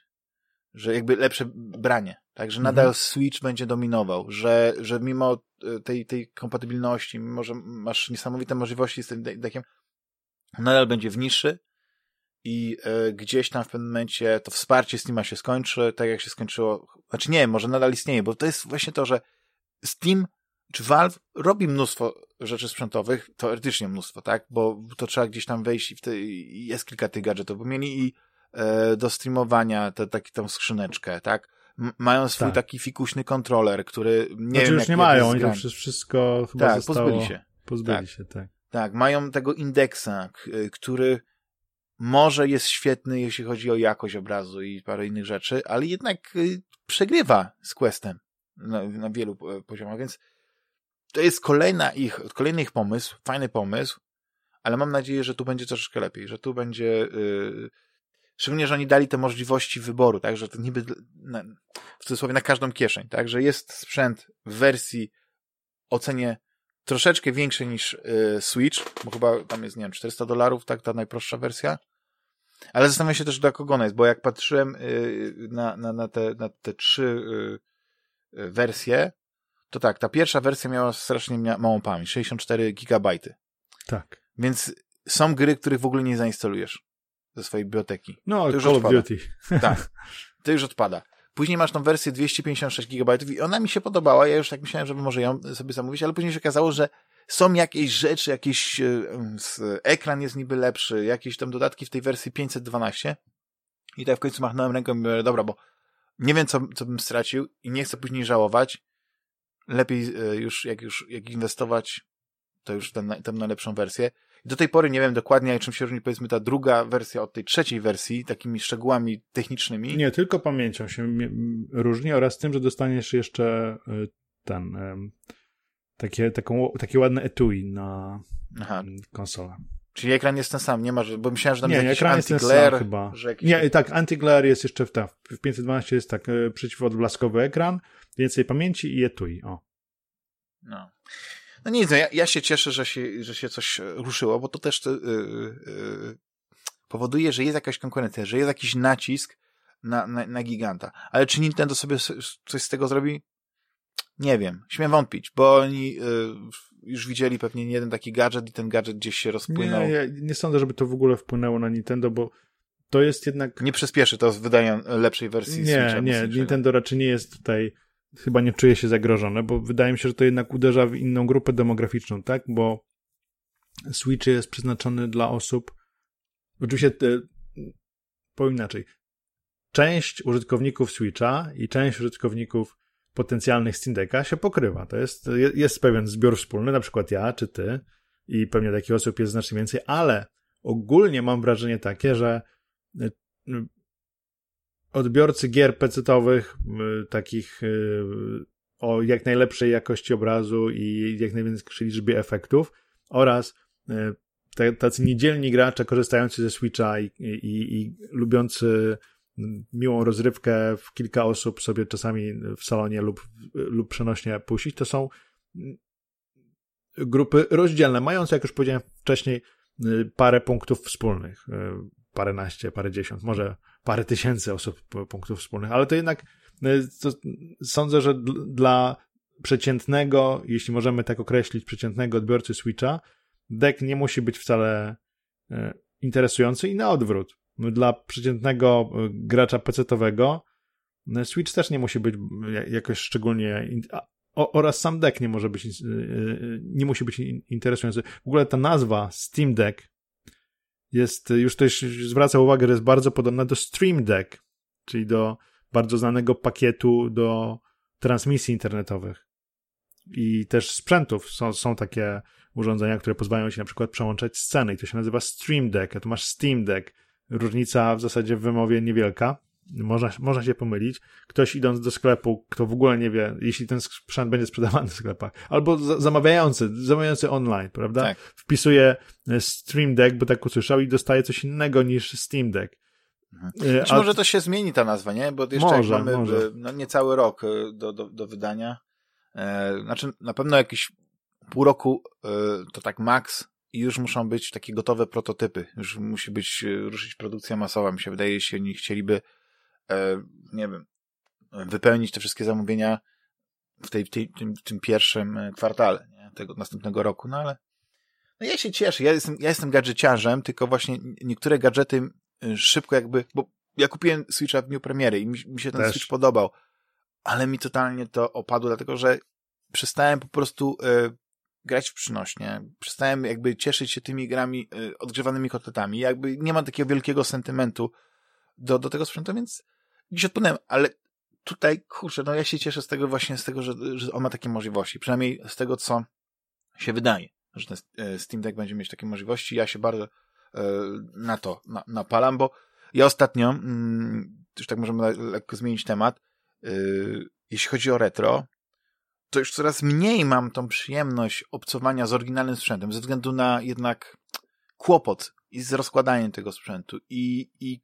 że jakby lepsze branie, tak, że nadal mhm. Switch będzie dominował, że, że mimo e, tej, tej kompatybilności, mimo że masz niesamowite możliwości z tym deckiem, nadal będzie w niszy i e, gdzieś tam w pewnym momencie to wsparcie Steama się skończy, tak jak się skończyło, znaczy nie, może nadal istnieje, bo to jest właśnie to, że Steam czy Valve robi mnóstwo rzeczy sprzętowych, teoretycznie mnóstwo, tak, bo to trzeba gdzieś tam wejść i w te, jest kilka tych gadżetów, bo mieli i e, do streamowania tę taką skrzyneczkę, tak, mają swój tak. taki fikuśny kontroler, który nie znaczy wiem, już nie mają, oni to wszystko chyba tak, zostało... pozbyli się. Pozbyli tak. się, tak. Tak, mają tego indeksa, który może jest świetny, jeśli chodzi o jakość obrazu i parę innych rzeczy, ale jednak y, przegrywa z Questem na, na wielu poziomach, więc to jest kolejna ich, kolejny ich pomysł, fajny pomysł, ale mam nadzieję, że tu będzie troszeczkę lepiej, że tu będzie yy, Szczególnie, że oni dali te możliwości wyboru, tak, że to niby na, w cudzysłowie na każdą kieszeń, tak, że jest sprzęt w wersji o cenie troszeczkę większej niż y, Switch, bo chyba tam jest, nie wiem, 400 dolarów, tak, ta najprostsza wersja, ale zastanawiam się też, dla kogo ona jest, bo jak patrzyłem y, na, na, na, te, na te trzy y, y wersje, to tak, ta pierwsza wersja miała strasznie małą pamięć, 64 gigabajty. Tak. Więc są gry, których w ogóle nie zainstalujesz ze swojej biblioteki. No, to już Call odpada. of Duty. Tak, to już odpada. Później masz tą wersję 256 GB i ona mi się podobała, ja już tak myślałem, żeby może ją sobie zamówić, ale później się okazało, że są jakieś rzeczy, jakiś e, ekran jest niby lepszy, jakieś tam dodatki w tej wersji 512 i tak w końcu machnąłem ręką i mówię, dobra, bo nie wiem, co, co bym stracił i nie chcę później żałować. Lepiej e, już, jak już, jak inwestować, to już ten, ten na lepszą wersję. Do tej pory nie wiem dokładnie, czym się różni, powiedzmy, ta druga wersja od tej trzeciej wersji, takimi szczegółami technicznymi. Nie, tylko pamięcią się różni oraz tym, że dostaniesz jeszcze y, ten, takie, taką, takie ładne etui na Aha. konsolę. Czyli ekran jest ten sam, nie ma, bo myślałem, że tam nie, jest ekran jest ten sam chyba. Jakiś... Nie, tak, anti-glare jest jeszcze w, tak, w 512 jest tak e, przeciwodblaskowy ekran, więcej pamięci i etui, o. No. No nic, no ja, ja się cieszę, że się, że się coś ruszyło, bo to też yy, yy, powoduje, że jest jakaś konkurencja, że jest jakiś nacisk na, na, na giganta. Ale czy Nintendo sobie coś z tego zrobi? Nie wiem. Śmiem wątpić, bo oni yy, już widzieli pewnie nie jeden taki gadżet i ten gadżet gdzieś się rozpłynął. Nie, ja nie sądzę, żeby to w ogóle wpłynęło na Nintendo, bo to jest jednak... Nie przyspieszy to z wydaniem lepszej wersji Nie, Switcha, nie, Nintendo raczej nie jest tutaj chyba nie czuje się zagrożone, bo wydaje mi się, że to jednak uderza w inną grupę demograficzną, tak? Bo Switch jest przeznaczony dla osób, oczywiście te, powiem inaczej, część użytkowników Switcha i część użytkowników potencjalnych Steam Decka się pokrywa. To jest, jest pewien zbiór wspólny, na przykład ja czy ty i pewnie takich osób jest znacznie więcej, ale ogólnie mam wrażenie takie, że y, odbiorcy gier pecetowych, y, takich o jak najlepszej jakości obrazu i jak największej liczbie efektów oraz tacy niedzielni gracze korzystający ze Switcha i, i, i lubiący miłą rozrywkę w kilka osób sobie czasami w salonie lub, lub przenośnie puścić, to są grupy rozdzielne, mające, jak już powiedziałem wcześniej, parę punktów wspólnych. Paręnaście, parę dziesiąt, może parę tysięcy osób punktów wspólnych, ale to jednak to sądzę, że dla przeciętnego, jeśli możemy tak określić, przeciętnego odbiorcy Switcha, deck nie musi być wcale e, interesujący i na odwrót dla przeciętnego e, gracza PC-owego no, Switch też nie musi być jakoś szczególnie oraz sam deck nie może być e, nie musi być interesujący. W ogóle ta nazwa Steam Deck jest, już też zwraca uwagę, że jest bardzo podobna do Stream Deck, czyli do bardzo znanego pakietu do transmisji internetowych. I też sprzętów są, są takie urządzenia, które pozwalają się na przykład przełączać sceny i to się nazywa Stream Deck, a tu masz Steam Deck różnica w zasadzie w wymowie niewielka. Można, można się pomylić. Ktoś idąc do sklepu, kto w ogóle nie wie, jeśli ten sprzęt będzie sprzedawany w sklepach, albo zamawiający, zamawiający online, prawda? Tak. Wpisuje e, Stream Deck, bo tak usłyszał i dostaje coś innego niż Steam Deck. Mhm. Znaczy, A... może to się zmieni ta nazwa, nie? Bo jeszcze może, mamy może. no, niecały rok do, do, do wydania. E, znaczy, na pewno jakiś pół roku e, to tak max i już muszą być takie gotowe prototypy. Już musi być, e, ruszyć produkcja masowa. Mi się wydaje, że oni chcieliby, e, nie wiem, wypełnić te wszystkie zamówienia w tej, tej, tym, tym pierwszym e, kwartale nie? tego następnego roku, no ale no ja się cieszę. Ja jestem, ja jestem gadżeciarzem, tylko właśnie niektóre gadżety e, szybko jakby, bo ja kupiłem Switcha w dniu premiery i mi, mi się ten Też. Switch podobał, ale mi totalnie to opadło, dlatego że przestałem po prostu grać w przynośnie. Przestałem jakby cieszyć się tymi grami y, odgrzewanymi kotletami. Jakby nie ma takiego wielkiego sentymentu do, do tego sprzętu, więc gdzieś odpłynąłem, ale tutaj, kurczę, no ja się cieszę z tego właśnie, z tego, że, że on ma takie możliwości. Przynajmniej z tego, co się wydaje, że ten y, Steam Deck będzie mieć takie możliwości. Ja się bardzo y, na to na, napalam, bo ja ostatnio, mm, już tak możemy lekko zmienić temat, jeśli chodzi o retro, to już coraz mniej mam tą przyjemność obcowania z oryginalnym sprzętem, ze względu na jednak kłopot i z rozkładaniem tego sprzętu i, i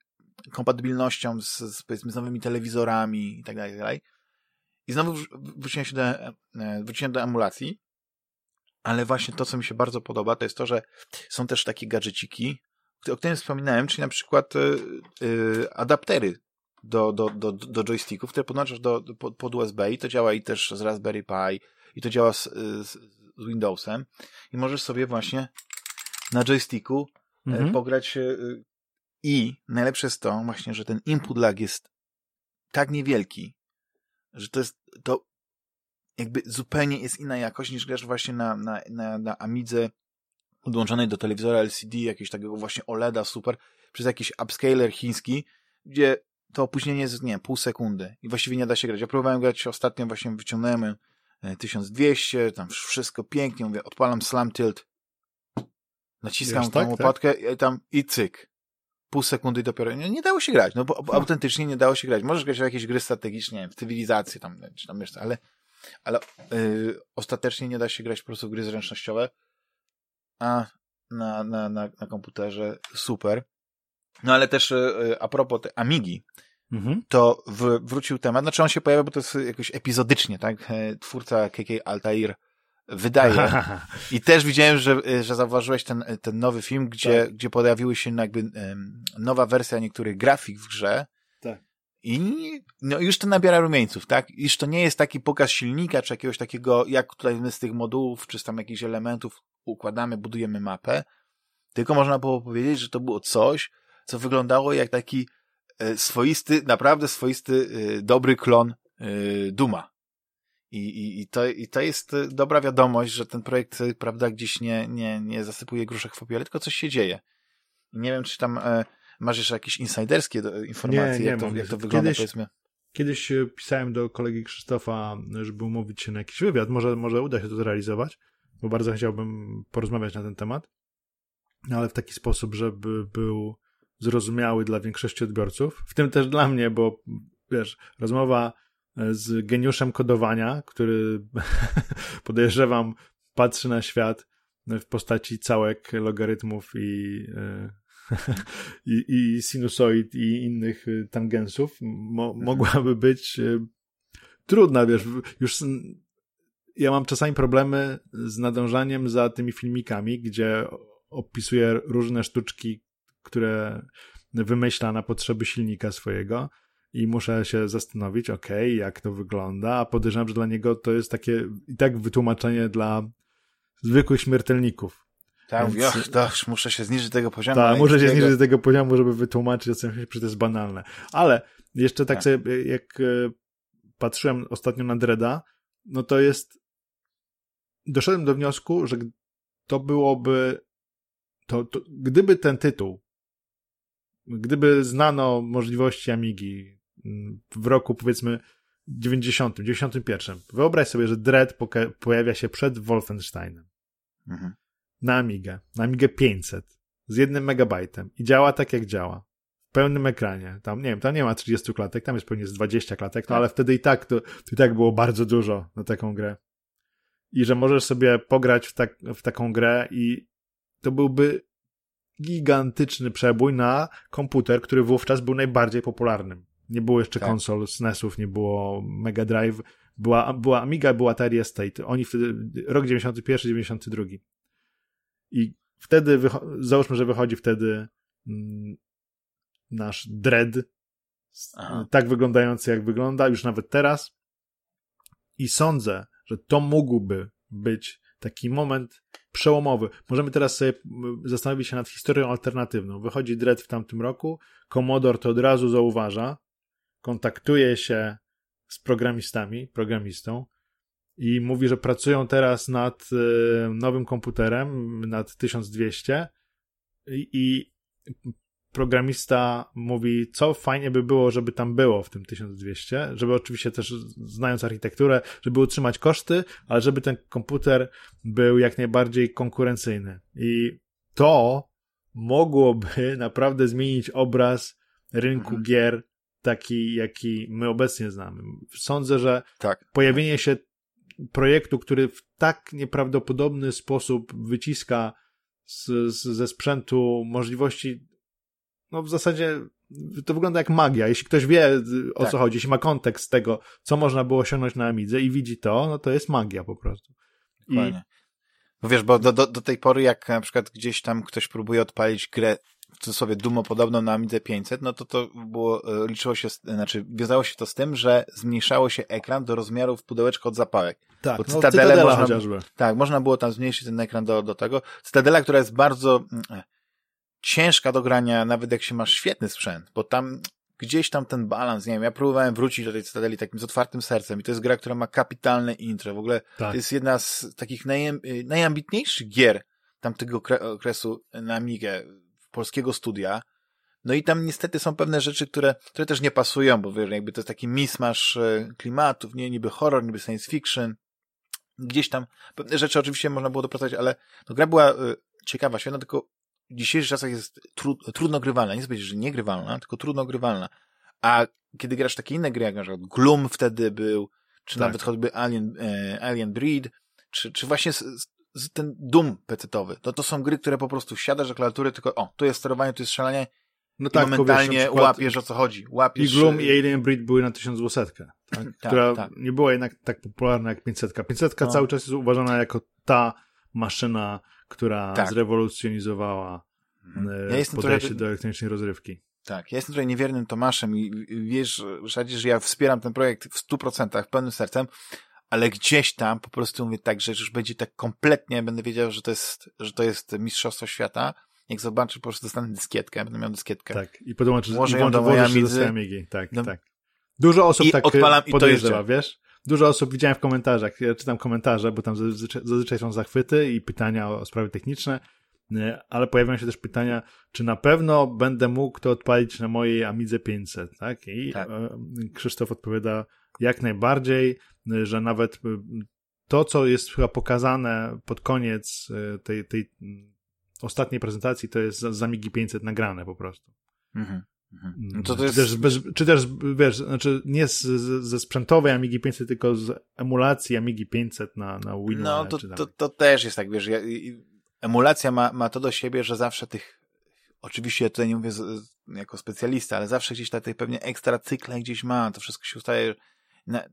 kompatybilnością z, z, powiedzmy, z nowymi telewizorami i tak dalej, i tak dalej. I znowu wróciłem się do, e, wróciłem do emulacji, ale właśnie to, co mi się bardzo podoba, to jest to, że są też takie gadżeciki, o którym wspominałem, czyli na przykład yy, adaptery do, do, do, do joysticków, które podłączasz do, do, pod USB i to działa i też z Raspberry Pi i to działa z, z, z Windowsem i możesz sobie właśnie na joysticku e, mhm. pograć e, i najlepsze jest to właśnie, że ten input lag jest tak niewielki, że to jest to jakby zupełnie jest inna jakość niż grasz właśnie na, na, na, na Amidze podłączonej do telewizora LCD, jakiegoś takiego właśnie OLEDa super, przez jakiś upscaler chiński, gdzie to opóźnienie jest, nie pół sekundy i właściwie nie da się grać. Ja próbowałem grać ostatnio, właśnie wyciągnąłem 1200, e, tam wszystko pięknie, mówię, odpalam slam tilt, naciskam Wiesz, tą tak, łopatkę tak? i tam i cyk. Pół sekundy i dopiero, nie, nie dało się grać, no bo no. autentycznie nie dało się grać. Możesz grać w jakieś gry strategiczne, nie wiem, w cywilizację tam, czy tam jeszcze, ale, ale yy, ostatecznie nie da się grać po prostu w gry zręcznościowe, a na, na, na, na komputerze, super. No ale też a propos te Amigi, mhm. to w, wrócił temat, znaczy on się pojawia, bo to jest jakoś epizodycznie, tak? Twórca KK Altair wydaje. I też widziałem, że, że zauważyłeś ten, ten nowy film, gdzie, tak. gdzie pojawiły się jakby nowa wersja niektórych grafik w grze. Tak. I no, już to nabiera rumieńców, tak? Już to nie jest taki pokaz silnika, czy jakiegoś takiego, jak tutaj my z tych modułów, czy z tam jakichś elementów układamy, budujemy mapę. Tylko można było powiedzieć, że to było coś, co wyglądało jak taki e, swoisty, naprawdę swoisty, e, dobry klon e, Duma. I, i, i, to, I to jest y, dobra wiadomość, że ten projekt, y, prawda, gdzieś nie, nie, nie zasypuje gruszek w popiele, tylko coś się dzieje. Nie wiem, czy tam e, masz jeszcze jakieś insiderskie informacje, nie, nie jak, to, jak to wygląda, kiedyś, powiedzmy. Kiedyś y, pisałem do kolegi Krzysztofa, żeby umówić się na jakiś wywiad. Może, może uda się to zrealizować, bo bardzo chciałbym porozmawiać na ten temat, no, ale w taki sposób, żeby był zrozumiały dla większości odbiorców, w tym też dla mnie, bo wiesz, rozmowa z geniuszem kodowania, który podejrzewam patrzy na świat w postaci całek, logarytmów i, e, i, i sinusoid i innych tangensów, mo, mhm. mogłaby być e, trudna, wiesz, już ja mam czasami problemy z nadążaniem za tymi filmikami, gdzie opisuję różne sztuczki, które wymyśla na potrzeby silnika swojego i muszę się zastanowić, ok, jak to wygląda, a podejrzewam, że dla niego to jest takie i tak wytłumaczenie dla zwykłych śmiertelników. Tak, Więc... to muszę się zniżyć tego poziomu. Tak, muszę się zniżyć tego poziomu, żeby wytłumaczyć, co że to jest banalne. Ale jeszcze tak, tak. sobie, jak e, patrzyłem ostatnio na Dreda, no to jest doszedłem do wniosku, że to byłoby to, to gdyby ten tytuł gdyby znano możliwości Amigi, w roku powiedzmy 90, 91. Wyobraź sobie, że Dread pojawia się przed Wolfensteinem. Mhm. Na Amigę. Na Amigę 500. Z jednym megabajtem. I działa tak, jak działa. W pełnym ekranie. Tam, nie wiem, tam nie ma 30 klatek, tam jest pewnie z 20 klatek, no tak. ale wtedy i tak to, to i tak było bardzo dużo na taką grę. I że możesz sobie pograć w, tak, w taką grę i to byłby gigantyczny przebój na komputer, który wówczas był najbardziej popularnym. Nie było jeszcze tak. konsol SNESów, nie było Mega Drive, była, była Amiga, była Atari Estate. Oni wtedy, rok 91, 92. I wtedy, załóżmy, że wychodzi wtedy mm, nasz Dread, Aha. tak wyglądający jak wygląda, już nawet teraz. I sądzę, że to mógłby być taki moment przełomowy. Możemy teraz sobie zastanowić się nad historią alternatywną. Wychodzi Dread w tamtym roku, Commodore to od razu zauważa, kontaktuje się z programistami, programistą i mówi, że pracują teraz nad y, nowym komputerem, nad 1200 i, i programista mówi, co fajnie by było, żeby tam było w tym 1200, żeby oczywiście też znając architekturę, żeby utrzymać koszty, ale żeby ten komputer był jak najbardziej konkurencyjny. I to mogłoby naprawdę zmienić obraz rynku mhm. gier taki, jaki my obecnie znamy. Sądzę, że tak. pojawienie się projektu, który w tak nieprawdopodobny sposób wyciska z, z, ze sprzętu możliwości no w zasadzie to wygląda jak magia. Jeśli ktoś wie o tak. co chodzi, jeśli ma kontekst tego, co można było osiągnąć na Amidze i widzi to, no to jest magia po prostu. Dokładnie. I... Wiesz, bo do, do, do tej pory, jak na przykład gdzieś tam ktoś próbuje odpalić grę w cudzysłowie dumo podobną na Amidze 500, no to to było, e, liczyło się, znaczy wiązało się to z tym, że zmniejszało się ekran do rozmiarów pudełeczka od zapałek. Tak, Bo Cytadele no, można, tak, można było tam zmniejszyć ten ekran do, do tego. Cytadela, która jest bardzo, mm, ciężka do grania, nawet jak się masz świetny sprzęt, bo tam gdzieś tam ten balans, nie wiem, ja próbowałem wrócić do tej Cytadeli takim z otwartym sercem i to jest gra, która ma kapitalne intro, w ogóle tak. to jest jedna z takich naj, najambitniejszych gier tamtego okresu na Amigę polskiego studia, no i tam niestety są pewne rzeczy, które, które też nie pasują, bo wiesz, jakby to jest taki mismasz e, klimatów, nie, niby horror, niby science fiction, gdzieś tam pewne rzeczy oczywiście można było dopracować, ale no, gra była y, ciekawa, świetna, tylko w dzisiejszych czasach jest tru, trudno grywalna. Nie chcę powiedzieć, że nie grywalna, tylko trudno grywalna. A kiedy grasz takie inne gry, jak na przykład Gloom wtedy był, czy tak. nawet choćby Alien, e, Alien Breed, czy, czy właśnie ten dum pecetowy. To, to są gry, które po prostu siadasz do klawiatury, tylko o, tu jest sterowanie, tu jest strzelanie no tak, momentalnie wiesz, łapiesz o co chodzi. Łapiesz... I Gloom i Alien Breed były na 1200, tak? tak? która tak. nie była jednak tak popularna jak 500. 500 no. cały czas jest uważana jako ta maszyna, która tak. zrewolucjonizowała mhm. ja podejście trochę... do elektronicznej rozrywki. Tak, ja jestem tutaj niewiernym Tomaszem i wiesz, że ja wspieram ten projekt w 100%, pełnym sercem, ale gdzieś tam po prostu mówię tak, że już będzie tak kompletnie, będę wiedział, że to jest, że to jest Mistrzostwo Świata, jak zobaczę, po prostu dostanę dyskietkę, będę miał dyskietkę. Tak, i podłączysz, Włożę ją do mojej. Amigi. Tak, no. tak. Dużo osób I tak odpalam podejrzewa, wiesz? Dużo osób widziałem w komentarzach, ja czytam komentarze, bo tam zazwyczaj, zazwyczaj są zachwyty i pytania o, o sprawy techniczne, ale pojawiają się też pytania, czy na pewno będę mógł to odpalić na mojej Amidze 500, tak? I tak. E, Krzysztof odpowiada jak najbardziej, że nawet e, to, co jest chyba pokazane pod koniec e, tej, tej ostatniej prezentacji, to jest z Amigi 500 nagrane po prostu. Mhm. Mhm. No to to jest... czy, też bez, czy też, wiesz, znaczy nie z, z, ze sprzętowej Amigi 500, tylko z emulacji Amigi 500 na, na Windows. No to, to, to też jest tak, wiesz, ja, emulacja ma, ma to do siebie, że zawsze tych, oczywiście ja tutaj nie mówię z, jako specjalista, ale zawsze gdzieś tych pewnie ekstra cykle gdzieś ma, to wszystko się ustaje, na,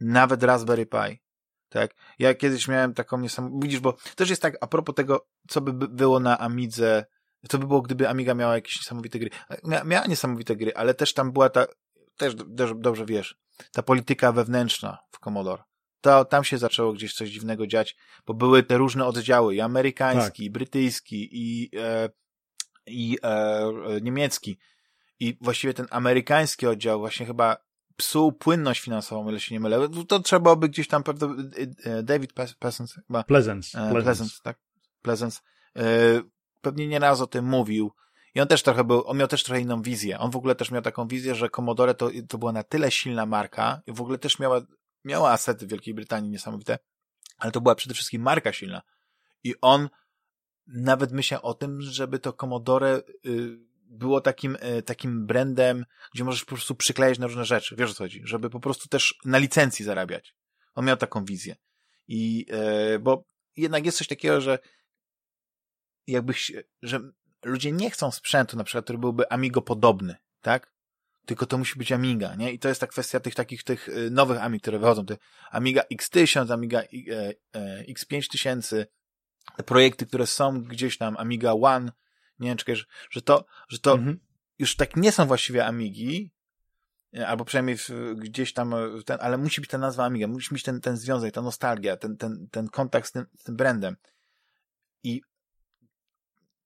nawet Raspberry Pi. Tak? Ja kiedyś miałem taką niesamowitą, widzisz, bo też jest tak, a propos tego, co by było na Amidze, co by było, gdyby Amiga miała jakieś niesamowite gry. Mia, miała niesamowite gry, ale też tam była ta, też, też dobrze wiesz, ta polityka wewnętrzna w Commodore to tam się zaczęło gdzieś coś dziwnego dziać, bo były te różne oddziały, i amerykański, tak. i brytyjski, i, e, i e, niemiecki. I właściwie ten amerykański oddział właśnie chyba psuł płynność finansową, ile się nie mylę. To trzeba by gdzieś tam pewno, e, e, David Pleasance chyba. Pleasance. E, Pleasance, tak. Pleasance. E, pewnie nieraz o tym mówił. I on też trochę był, on miał też trochę inną wizję. On w ogóle też miał taką wizję, że Commodore to, to była na tyle silna marka i w ogóle też miała miała asety w Wielkiej Brytanii niesamowite, ale to była przede wszystkim marka silna. I on nawet myślał o tym, żeby to Commodore y, było takim, y, takim brandem, gdzie możesz po prostu przyklejać na różne rzeczy. Wiesz o co chodzi? Żeby po prostu też na licencji zarabiać. On miał taką wizję. I, y, bo jednak jest coś takiego, że jakbyś, że ludzie nie chcą sprzętu, na przykład, który byłby Amigo podobny, tak? tylko to musi być Amiga, nie? I to jest ta kwestia tych takich, tych y, nowych Amig, które wychodzą, te Amiga X1000, Amiga e, e, X5000, te projekty, które są gdzieś tam, Amiga One, nie wiem, czekaj, że, że to, że to mhm. już tak nie są właściwie Amigi, e, albo przynajmniej w, gdzieś tam, ten, ale musi być ta nazwa Amiga, musi mieć ten, ten związek, ta nostalgia, ten, ten, ten kontakt z tym, z tym brandem. I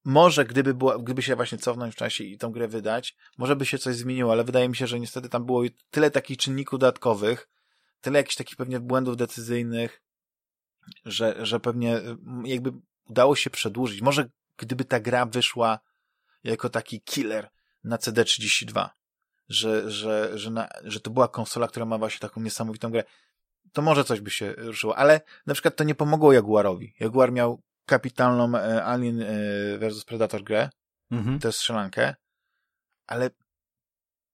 może gdyby, było, gdyby się właśnie cofnąć w czasie i tą grę wydać, może by się coś zmieniło, ale wydaje mi się, że niestety tam było tyle takich czynników dodatkowych, tyle jakichś takich pewnie błędów decyzyjnych, że, że pewnie mm, jakby udało się przedłużyć. Może gdyby ta gra wyszła jako taki killer na CD32, że, że, że, na, że to była konsola, która ma właśnie taką niesamowitą grę, to może coś by się ruszyło, ale na przykład to nie pomogło Jaguarowi. Jaguar miał kapitalną e, Alien e, vs Predator grę, mhm. tę strzelankę, ale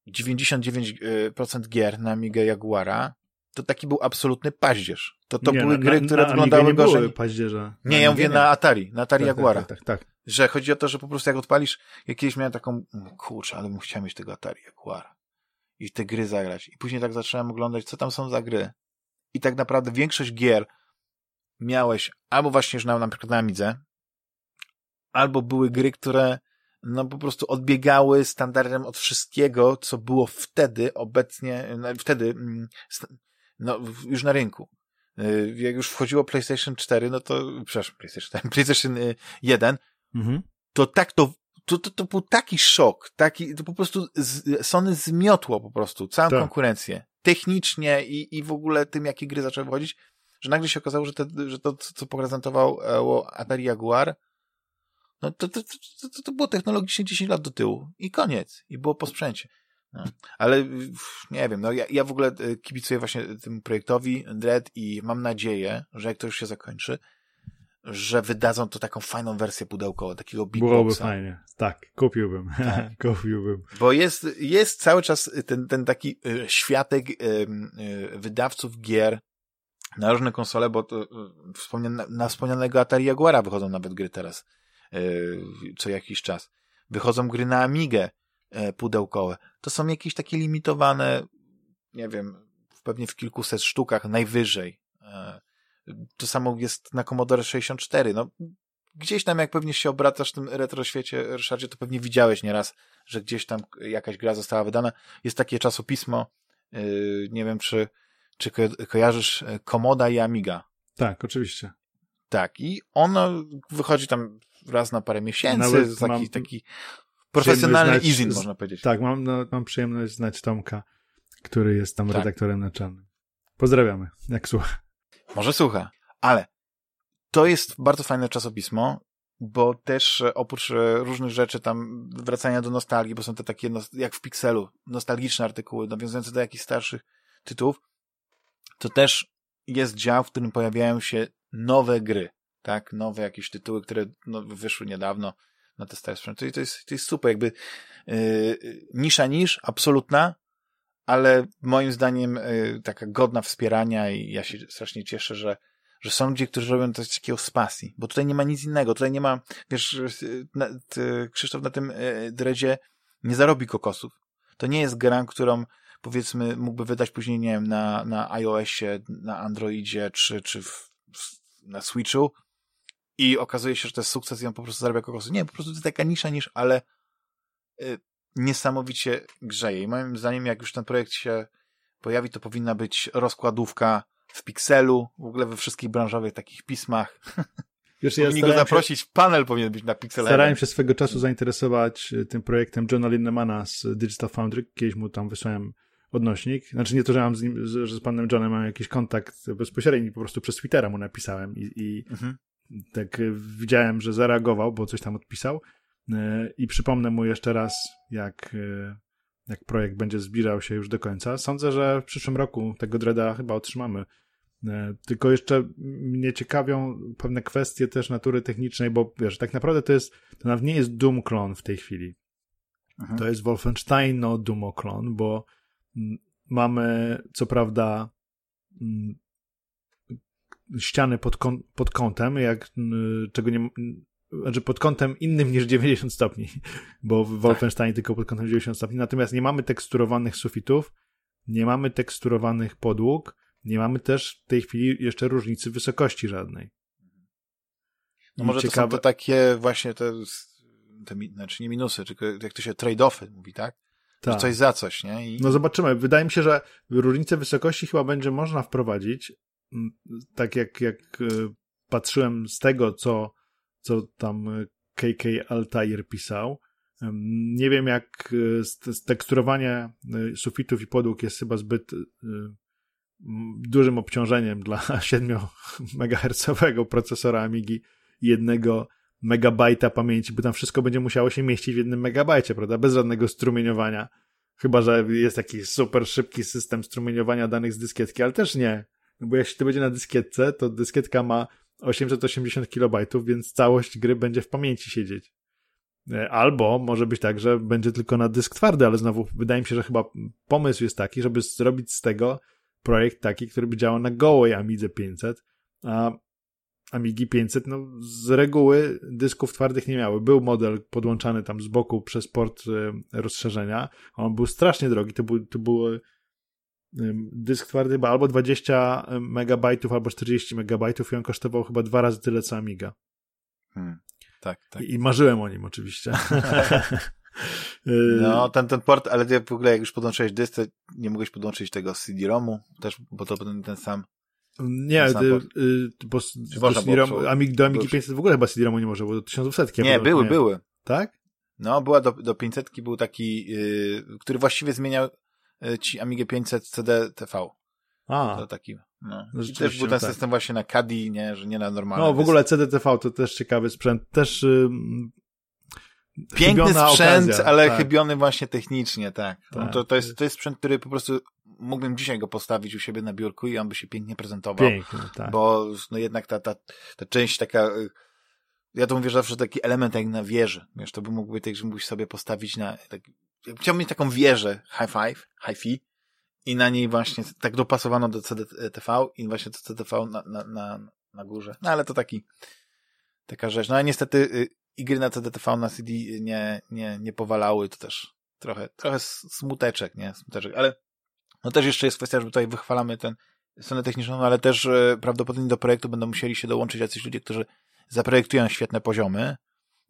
99% e, gier na Amiga Jaguara to taki był absolutny paździerz. To, to nie, były na, gry, które na wyglądały nie gorzej. Były paździerza. Nie, ja mówię na Atari, na Atari tak, tak Jaguara. Tak, tak, tak, Że chodzi o to, że po prostu jak odpalisz, ja kiedyś miałem taką, kurczę, ale bym chciał mieć tego Atari Jaguara. I te gry zagrać. I później tak zacząłem oglądać, co tam są za gry. I tak naprawdę większość gier, miałeś albo właśnie, że na, na przykład na Amidze, albo były gry, które no po prostu odbiegały standardem od wszystkiego, co było wtedy, obecnie, no, wtedy, mm, no, już na rynku. Y, jak już wchodziło PlayStation 4, no to, przepraszam, PlayStation, PlayStation 1, y, mhm. to tak to, to, to, to był taki szok, taki, to po prostu z, Sony zmiotło po prostu całą tak. konkurencję. Technicznie i, i w ogóle tym, jakie gry zaczęły wchodzić, że nagle się okazało, że, te, że to, co prezentował Atari Jaguar, no to, to, to, to, było technologicznie 10 lat do tyłu i koniec. I było po sprzęcie. No. Ale nie wiem, no ja, ja w ogóle e, kibicuję właśnie tym projektowi Dread i mam nadzieję, że jak to już się zakończy, że wydadzą to taką fajną wersję pudełkową, takiego big Byłoby boxa. fajnie. Tak, kupiłbym. Tak. kupiłbym. Bo jest, jest cały czas ten, ten taki e, światek e, wydawców gier na różne konsole, bo to, wspomniane, na wspomnianego Atari Jaguara wychodzą nawet gry teraz co jakiś czas. Wychodzą gry na Amigę pudełkowe. To są jakieś takie limitowane, nie wiem, pewnie w kilkuset sztukach najwyżej. To samo jest na Commodore 64. No, gdzieś tam, jak pewnie się obracasz w tym retro świecie, Ryszardzie, to pewnie widziałeś nieraz, że gdzieś tam jakaś gra została wydana. Jest takie czasopismo, yy, nie wiem, czy, czy ko kojarzysz Komoda i Amiga. Tak, oczywiście. Tak, i ono wychodzi tam raz na parę miesięcy, Nawet taki, mam taki profesjonalny easy, można powiedzieć. Tak, mam, no, mam przyjemność znać Tomka, który jest tam tak. redaktorem naczelnym. Pozdrawiamy, jak słucha. Może słucha, ale to jest bardzo fajne czasopismo, bo też e, oprócz e, różnych rzeczy tam wracania do nostalgii, bo są te takie, jak w Pixelu, nostalgiczne artykuły nawiązujące do jakichś starszych tytułów, to też jest dział, w którym pojawiają się nowe gry, tak? Nowe jakieś tytuły, które no, wyszły niedawno na te stare sprzęty. To jest, to jest super, jakby yy, nisza niż, absolutna, ale moim zdaniem yy, taka godna wspierania i ja się strasznie cieszę, że że są ludzie, którzy robią coś takiego z pasji, bo tutaj nie ma nic innego, tutaj nie ma, wiesz, ty, Krzysztof na tym e, dredzie nie zarobi kokosów. To nie jest gra, którą powiedzmy mógłby wydać później, nie wiem, na, na iOSie, na Androidzie, czy, czy w, na Switchu i okazuje się, że to jest sukces i on po prostu zarabia kokosy. Nie, po prostu to jest taka nisza niż, ale y, niesamowicie grzeje. I moim zdaniem, jak już ten projekt się pojawi, to powinna być rozkładówka w Pixelu, w ogóle we wszystkich branżowych takich pismach. Wiesz, ja go zaprosić, się, panel powinien być na Pixelu. Starałem się swego czasu zainteresować y, tym projektem Johna Linnemana z Digital Foundry, kiedyś mu tam wysłałem odnośnik. Znaczy nie to, że mam z nim, że z panem Johnem mam jakiś kontakt bezpośredni, po prostu przez Twittera mu napisałem i, i mhm. tak y, widziałem, że zareagował, bo coś tam odpisał. Y, I przypomnę mu jeszcze raz, jak, jak projekt będzie zbliżał się już do końca. Sądzę, że w przyszłym roku tego Dreda chyba otrzymamy. E, tylko jeszcze mnie ciekawią pewne kwestie też natury technicznej, bo wiesz, tak naprawdę to jest, to nawet nie jest Doom klon w tej chwili. Aha. To jest Wolfenstein no Doom klon, bo mm, mamy co prawda mm, ściany pod, pod kątem, jak, czego nie, znaczy pod kątem innym niż 90 stopni, bo w. Wolfenstein tylko pod kątem 90 stopni, natomiast nie mamy teksturowanych sufitów, nie mamy teksturowanych podłóg, nie mamy też w tej chwili jeszcze różnicy wysokości żadnej. No może ciekawe... to są to takie właśnie te, te, znaczy nie minusy, tylko jak to się trade-offy mówi, tak? tak. Coś za coś, nie? I... No zobaczymy. Wydaje mi się, że różnicę wysokości chyba będzie można wprowadzić, tak jak, jak e, patrzyłem z tego, co, co tam KK Altair pisał. Nie wiem, jak e, teksturowanie e, sufitów i podłóg jest chyba zbyt dużym obciążeniem dla 7 MHz procesora Amigi jednego megabajta pamięci, bo tam wszystko będzie musiało się mieścić w jednym megabajcie, prawda? Bez żadnego strumieniowania. Chyba, że jest jakiś super szybki system strumieniowania danych z dyskietki, ale też nie. No bo jeśli to będzie na dyskietce, to dyskietka ma 880 kilobajtów, więc całość gry będzie w pamięci siedzieć. E, albo może być tak, że będzie tylko na dysk twardy, ale znowu wydaje mi się, że chyba pomysł jest taki, żeby zrobić z tego projekt taki, który by działał na gołej Amidze 500, a Amigi 500, no z reguły dysków twardych nie miały. Był model podłączany tam z boku przez port e, rozszerzenia. On był strasznie drogi. To był, to był e, dysk twardy chyba albo 20 megabajtów, albo 40 megabajtów i on kosztował chyba dwa razy tyle co Amiga. Hmm. Tak, tak. I, I marzyłem o nim oczywiście. No, ten, ten port, ale w ogóle jak już podłączyłeś dysk, to nie mogłeś podłączyć tego CD-ROMu, też, bo to ten, ten sam. Nie, ten sam y, y, bo do, CD Amig, do Amigi 500 w ogóle chyba CD-ROMu nie może, bo do 1200. Nie, były, nie. były. Tak? No, była do, do 500 był taki, yy, który właściwie zmieniał ci Amigę 500 CD TV. A. To taki, no. no I też był ten tak. system właśnie na CADI, nie, że nie na normalny. No, w ogóle CDTV to też ciekawy sprzęt. Też yy, Piękny sprzęt, okazja, ale tak. chybiony właśnie technicznie, tak. No tak. to, to, jest, to jest sprzęt, który po prostu mógłbym dzisiaj go postawić u siebie na biurku i on by się pięknie prezentował. Piękny, tak. Bo no jednak ta, ta, ta część taka, ja to mówię że zawsze taki element jak na wieży. Wiesz, to by mógł być tak, że mógłbyś sobie postawić na, tak, chciałbym mieć taką wieżę high five, high fi i na niej właśnie tak dopasowano do CDTV i właśnie to CDTV na, na, na, na górze. No ale to taki, taka rzecz. No ale niestety y, i gry na CDTV na CD nie, nie, nie powalały, to też trochę, trochę smuteczek, nie? Smuteczek, ale no też jeszcze jest kwestia, że tutaj wychwalamy ten stronę techniczną, no ale też y, prawdopodobnie do projektu będą musieli się dołączyć jacyś ludzie, którzy zaprojektują świetne poziomy,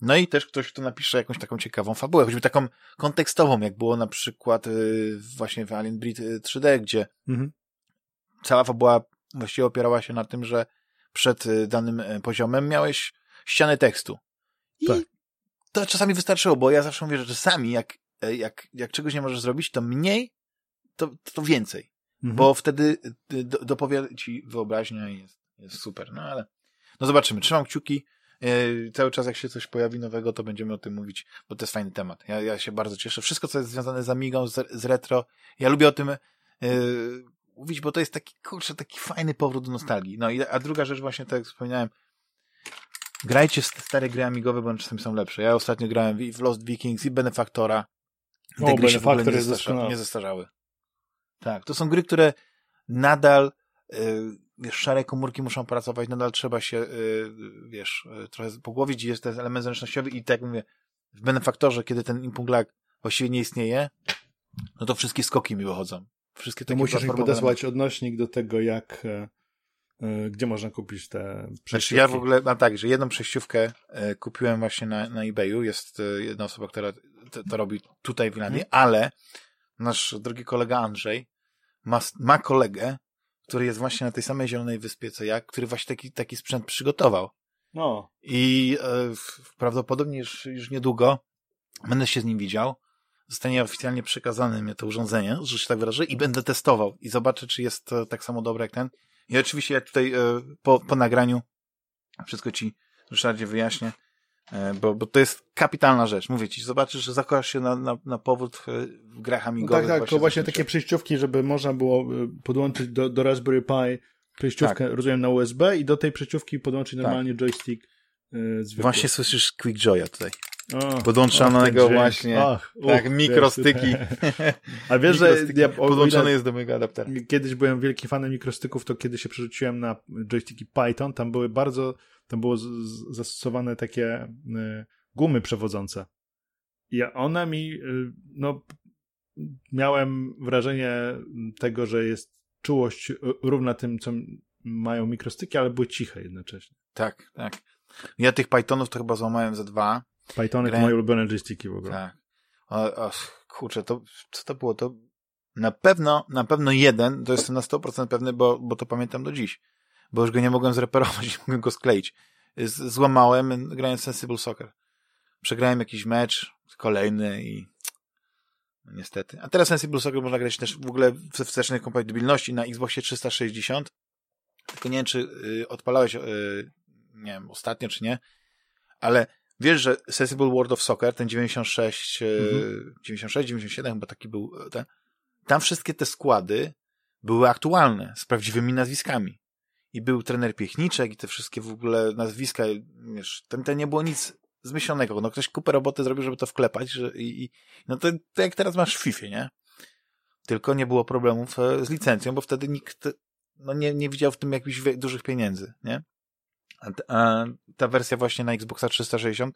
no i też ktoś, kto napisze jakąś taką ciekawą fabułę, choćby taką kontekstową, jak było na przykład y, właśnie w Alien Breed 3D, gdzie mhm. cała fabuła właściwie opierała się na tym, że przed y, danym y, poziomem miałeś ścianę tekstu. I tak. to czasami wystarczyło, bo ja zawsze mówię, że czasami jak, jak, jak czegoś nie możesz zrobić, to mniej, to, to więcej. Mhm. Bo wtedy do, dopowiada ci wyobraźnia i jest, jest super. No ale no zobaczymy. Trzymam kciuki. Yy, cały czas jak się coś pojawi nowego, to będziemy o tym mówić, bo to jest fajny temat. Ja, ja się bardzo cieszę. Wszystko, co jest związane z Amigą, z, z retro, ja lubię o tym yy, mówić, bo to jest taki, kurczę, taki fajny powrót do nostalgii. No i, a druga rzecz właśnie, tak jak wspomniałem, grajcie stare gry amigowe, bo czasami są lepsze. Ja ostatnio grałem w Lost Vikings i Benefactora. Te o, gry się w ogóle nie, zestarza, nie zestarzały. Tak, to są gry, które nadal yy, wiesz, szare komórki muszą pracować, nadal trzeba się, yy, wiesz, yy, trochę pogłowić, jest ten element zręcznościowy i tak mówię, w benefaktorze, kiedy ten input lag właściwie nie istnieje, no to wszystkie skoki mi wychodzą. Wszystkie to musisz mi podesłać odnośnik do tego, jak, e, e, gdzie można kupić te przejściówki. Znaczy ja w ogóle mam tak, że jedną przejściówkę e, kupiłem właśnie na, na eBayu, jest jedna osoba, która to, to robi tutaj w Irlandii, hmm. ale nasz drogi kolega Andrzej ma, ma kolegę, który jest właśnie na tej samej Zielonej Wyspie co ja, który właśnie taki, taki sprzęt przygotował. No. I e, prawdopodobnie już, już niedługo będę się z nim widział. Zostanie oficjalnie przekazane mi to urządzenie, że się tak wyrażę, i będę testował i zobaczę, czy jest tak samo dobre jak ten. I oczywiście ja tutaj e, po, po nagraniu wszystko ci, Ryszardzie, wyjaśnię. E, bo, bo to jest kapitalna rzecz. Mówię ci, zobaczysz, że zakochasz się na, na, na powód w grach amigowych. No tak, tak, to właśnie takie przejściówki, żeby można było e, podłączyć do, do Raspberry Pi przejściówkę, tak. rozumiem, na USB i do tej przejściówki podłączyć tak. normalnie joystick yy, zwykły. Właśnie słyszysz Quick Joya tutaj. O, Podłączonego właśnie, Ach, tak, mikrostyki. A wiesz, że ja, podłączony jest do mojego adaptera. Kiedyś byłem wielki fanem mikrostyków, to kiedy się przerzuciłem na joysticki Python, tam były bardzo tam było zastosowane takie y, gumy przewodzące. I one mi, y, no, miałem wrażenie tego, że jest czułość równa tym, co mają mikrostyki, ale były ciche jednocześnie. Tak, tak. Ja tych Pythonów to chyba złamałem ze dwa. Pythony Grałem... to moje ulubione joysticki w ogóle. Tak. O, o, kurczę, to co to było? To na pewno, na pewno jeden, to jestem na 100% pewny, bo, bo to pamiętam do dziś bo już go nie mogłem zreperować, nie mogłem go skleić. Złamałem, grając Sensible Soccer. Przegrałem jakiś mecz, kolejny i no, niestety. A teraz Sensible Soccer można grać też w ogóle w wstecznej kompatybilności na Xboxie 360. Tylko nie wiem, czy y, odpalałeś, y, nie wiem, ostatnio czy nie, ale wiesz, że Sensible World of Soccer, ten 96, y, mhm. 96, 97 chyba taki był ten, tam wszystkie te składy były aktualne, z prawdziwymi nazwiskami i był trener Piechniczek i te wszystkie w ogóle nazwiska, wiesz, tam, tam nie było nic zmyślonego. No ktoś kupę roboty zrobił, żeby to wklepać że, i, i no to, to jak teraz masz w FIFA, nie? Tylko nie było problemów e, z licencją, bo wtedy nikt no nie, nie widział w tym jakichś dużych pieniędzy, nie? A, a ta wersja właśnie na Xboxa 360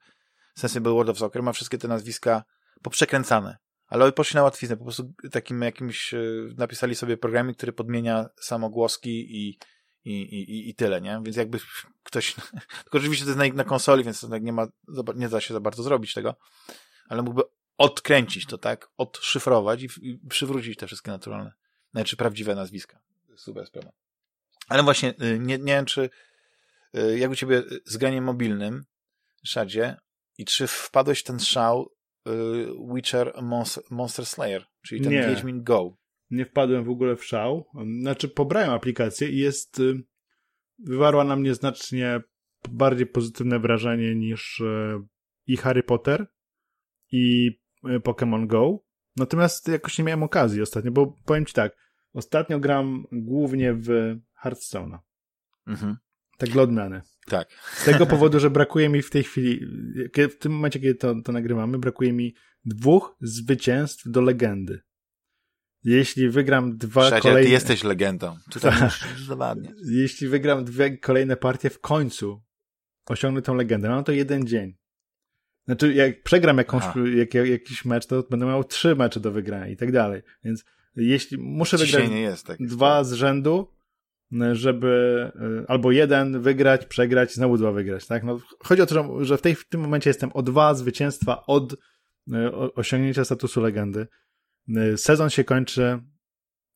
Sensible World of Soccer ma wszystkie te nazwiska poprzekręcane. Ale poszli na łatwiznę, po prostu takim jakimś, e, napisali sobie programik, który podmienia samogłoski i, i, i, i tyle, nie? Więc jakby ktoś, tylko oczywiście to jest na, na konsoli, więc tak nie ma, nie da się za bardzo zrobić tego, ale mógłby odkręcić to, tak? Odszyfrować i, i przywrócić te wszystkie naturalne, znaczy prawdziwe nazwiska. Super sprawa. Ale właśnie, y, nie, nie wiem, czy y, jak u ciebie z graniem mobilnym, Szadzie, i czy wpadłeś w ten szał y, Witcher Monster Slayer, czyli ten nie. Wiedźmin Go nie wpadłem w ogóle w szał. Znaczy, pobrałem aplikację i jest, y, wywarła na mnie znacznie bardziej pozytywne wrażenie niż y, i Harry Potter, i y, Pokémon Go. Natomiast jakoś nie miałem okazji ostatnio, bo powiem ci tak, ostatnio gram głównie w Hearthstone'a. Mhm. Tak dla odmiany. Tak. Z tego powodu, że brakuje mi w tej chwili, w tym momencie, kiedy to, to nagrywamy, brakuje mi dwóch zwycięstw do legendy. Jeśli wygram dwa Przecież kolejne... ty jesteś legendą. Tutaj zawadniać. Jeśli wygram dwie kolejne partie w końcu, osiągnę tą legendę. Mam to jeden dzień. Znaczy, jak przegram jakąś, jak, jakiś mecz, to będę miał trzy mecze do wygrania i tak dalej. Więc jeśli muszę wygrać jest, tak dwa z rzędu, żeby albo jeden wygrać, przegrać, znowu dwa wygrać, tak? No, chodzi o to, że w, tej, w tym momencie jestem o dwa zwycięstwa od osiągnięcia statusu legendy. Sezon się kończy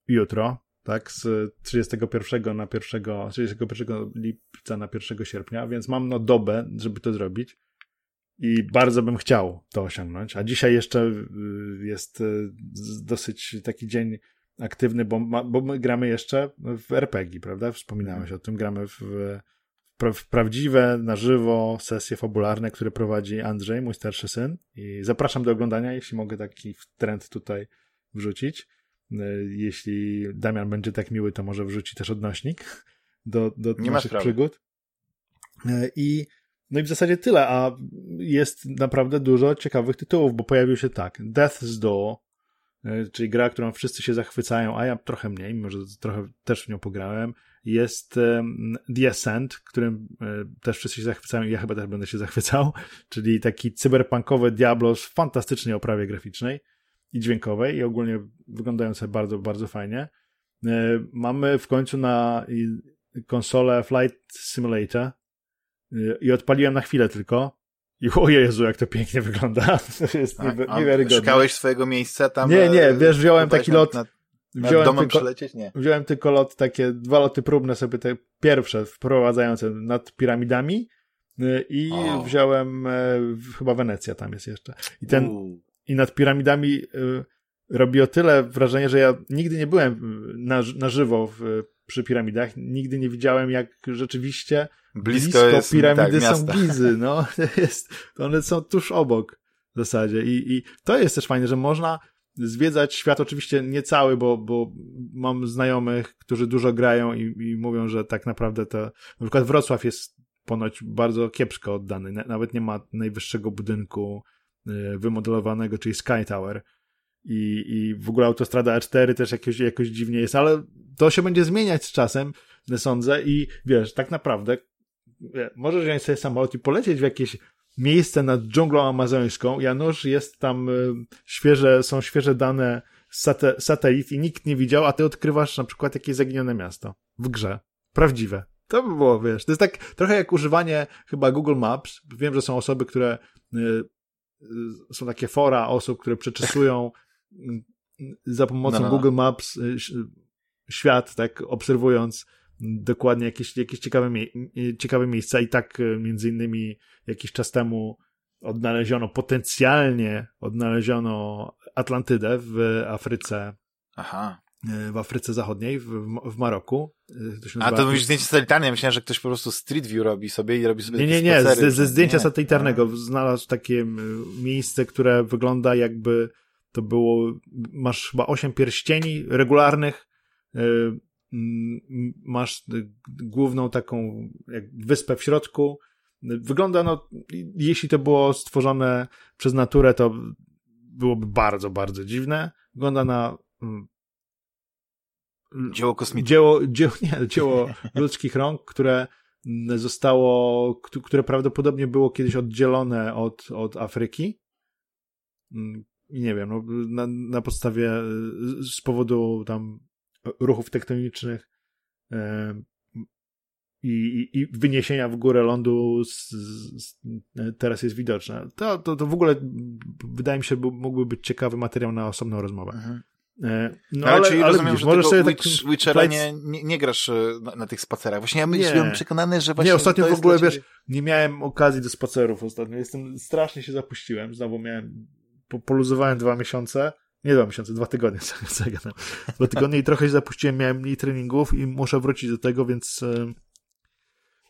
jutro, tak? Z 31 na 1, 31 lipca na 1 sierpnia, więc mam no dobę, żeby to zrobić i bardzo bym chciał to osiągnąć. A dzisiaj jeszcze y, jest y, dosyć taki dzień aktywny, bo, ma, bo my gramy jeszcze w RPG, prawda? Wspominałeś o tym. Gramy w, w prawdziwe, na żywo sesje fabularne, które prowadzi Andrzej, mój starszy syn. I zapraszam do oglądania, jeśli mogę taki trend tutaj wrzucić. Y, jeśli Damian będzie tak miły, to może wrzuci też odnośnik do, do Nie naszych przygód. I no i w zasadzie tyle, a jest naprawdę dużo ciekawych tytułów, bo pojawił się tak, Death's Door, e, czyli gra, którą wszyscy się zachwycają, a ja trochę mniej, może trochę też w nią pograłem. Jest The Ascent, którym e, też wszyscy się zachwycają i ja chyba też będę się zachwycał, czyli taki cyberpunkowy Diablo z fantastycznej oprawie graficznej i dźwiękowej i ogólnie wyglądające bardzo, bardzo fajnie. E, mamy w końcu na konsolę Flight Simulator, i odpaliłem na chwilę tylko. I o Jezu, jak to pięknie wygląda. To jest tak, niewiarygodne. Szukałeś swojego miejsca tam? Nie, nie, e, wiesz, wziąłem taki lot. Nad, wziąłem domem tylko? Nie. Wziąłem tylko lot, takie dwa loty próbne sobie, te pierwsze wprowadzające nad piramidami e, i o. wziąłem e, chyba Wenecja tam jest jeszcze. I ten U. i nad piramidami robi o tyle wrażenie, że ja nigdy nie byłem na, na żywo w, przy piramidach, nigdy nie widziałem jak rzeczywiście blisko, blisko jest, piramidy tak, są Gizy, no, jest, one są tuż obok w zasadzie I, i to jest też fajne, że można zwiedzać świat, oczywiście nie cały, bo, bo mam znajomych, którzy dużo grają i, i mówią, że tak naprawdę to, na przykład Wrocław jest ponoć bardzo kiepsko oddany, nawet nie ma najwyższego budynku y, wymodelowanego, czyli Sky Tower. I, I w ogóle autostrada A4 też jakoś, jakoś dziwnie jest, ale to się będzie zmieniać z czasem, sądzę, i wiesz, tak naprawdę możesz wziąć sobie samolot i polecieć w jakieś miejsce nad dżunglą amazońską. Janusz, jest tam y, świeże, są świeże dane z sate, satelit i nikt nie widział, a ty odkrywasz na przykład jakieś zaginione miasto w grze. Prawdziwe. To by było, wiesz, to jest tak trochę jak używanie chyba Google Maps. Wiem, że są osoby, które y, y, są takie fora osób, które przeczysują za pomocą no, no. Google Maps świat, tak, obserwując dokładnie jakieś, jakieś ciekawe, mie ciekawe miejsca i tak e, między innymi jakiś czas temu odnaleziono, potencjalnie odnaleziono Atlantydę w Afryce. Aha. E, w Afryce Zachodniej, w, w Maroku. E, to A to mówisz zdjęcie satelitarne, ja myślałem, że ktoś po prostu Street View robi sobie i robi sobie Nie, nie, nie, ze, ze zdjęcia nie. satelitarnego znalazł takie miejsce, które wygląda jakby to było, masz chyba osiem pierścieni regularnych, masz główną taką jak wyspę w środku. Wygląda, no, jeśli to było stworzone przez naturę, to byłoby bardzo, bardzo dziwne. Wygląda na dzieło kosmiczne. Dzieło, dzieło, nie, dzieło ludzkich rąk, które zostało, które prawdopodobnie było kiedyś oddzielone od, od Afryki. I nie wiem, no, na, na podstawie, z powodu tam ruchów tektonicznych e, i, i, wyniesienia w górę lądu z, z, teraz jest widoczne. To, to, to w ogóle wydaje mi się, mógłby być ciekawy materiał na osobną rozmowę. Mhm. E, no, ale, ale, czyli ale rozumiem, widzisz, że możesz sobie Witch, tak, Witchera nie, nie, nie, grasz e, na, na, tych spacerach. Właśnie ja byłem przekonany, że właśnie Nie, ostatnio w ogóle, wiesz, nie miałem okazji do spacerów ostatnio. Jestem, strasznie się zapuściłem. Znowu miałem, poluzowałem dwa miesiące nie dwa miesiące, dwa tygodnie. dwa tygodnie i trochę się zapuściłem, miałem mniej treningów i muszę wrócić do tego, więc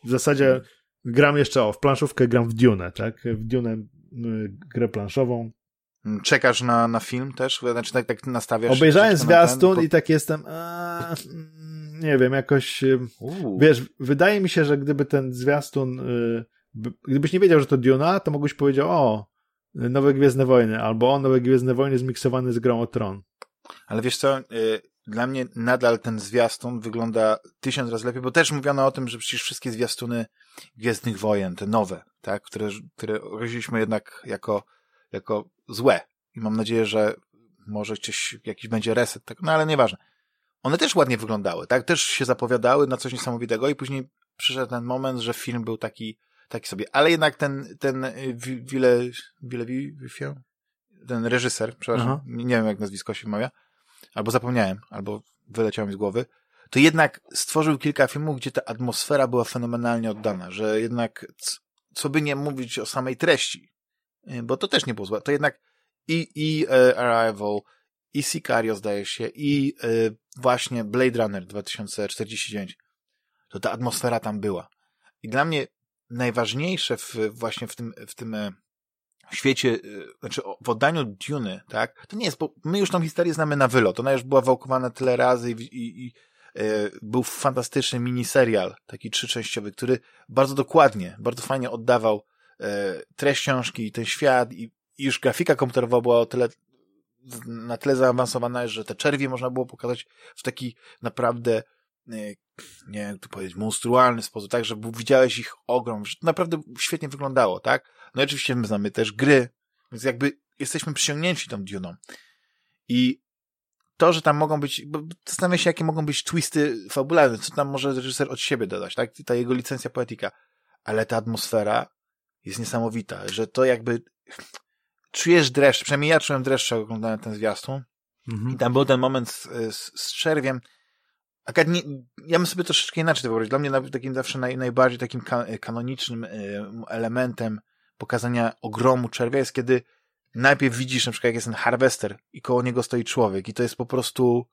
w zasadzie gram jeszcze, o, w planszówkę gram w Dune, tak? W Dune grę planszową. Mm, czekasz na, na film też? Znaczy tak, tak nastawiasz? Obejrzałem zwiastun ten, i tak jestem, a, mm, nie wiem, jakoś, Uu. wiesz, wydaje mi się, że gdyby ten zwiastun, e, gdybyś nie wiedział, że to Duna, to mógłbyś powiedzieć, o, Nowe Gwiezdne Wojny, albo Nowe Gwiezdne Wojny zmiksowane z grą o Tron. Ale wiesz co, y, dla mnie nadal ten zwiastun wygląda tysiąc razy lepiej, bo też mówiono o tym, że przecież wszystkie zwiastuny Gwiezdnych Wojen, te nowe, tak, które, które określiliśmy jednak jako, jako złe. I mam nadzieję, że może gdzieś jakiś będzie reset, tak, no ale nieważne. One też ładnie wyglądały, tak, też się zapowiadały na coś niesamowitego i później przyszedł ten moment, że film był taki, taki sobie, ale jednak ten, ten Wile, Wile, Wile, ten reżyser, przepraszam, Aha. nie wiem jak nazwisko się wymawia, albo zapomniałem, albo wyleciało mi z głowy, to jednak stworzył kilka filmów, gdzie ta atmosfera była fenomenalnie oddana, że jednak, co by nie mówić o samej treści, y, bo to też nie było złe, to jednak i, i uh, Arrival, i Sicario zdaje się, i uh, właśnie Blade Runner 2049, to ta atmosfera tam była. I dla mnie najważniejsze w, właśnie w tym, w tym w świecie, y, znaczy w oddaniu Duny, tak, to nie jest, bo my już tą historię znamy na wylot, ona już była wałkowana tyle razy i, i, i e, był fantastyczny miniserial, taki trzyczęściowy, który bardzo dokładnie, bardzo fajnie oddawał e, treść książki i ten świat i, i już grafika komputerowa była o tyle na tyle zaawansowana, że te czerwie można było pokazać w taki naprawdę e, nie wiem, tu powiedzieć, monstrualny sposób, tak, że widziałeś ich ogrom, że to naprawdę świetnie wyglądało, tak? No i oczywiście my znamy też gry, więc jakby jesteśmy przyciągnięci tą Duną. I to, że tam mogą być, bo zastanawiam się, jakie mogą być twisty fabularne, co tam może reżyser od siebie dodać, tak? Ta jego licencja poetyka. Ale ta atmosfera jest niesamowita, że to jakby czujesz dreszcz, przynajmniej ja czułem dreszcz, jak oglądałem ten zwiastun. Mhm. I tam był ten moment z, z, z czerwiem, Akad nie, ja bym sobie troszeczkę inaczej to wyobraził. Dla mnie takim zawsze naj, najbardziej takim kanonicznym e, elementem pokazania ogromu czerwia jest, kiedy najpierw widzisz na przykład, jak jest ten harvester i koło niego stoi człowiek i to jest po prostu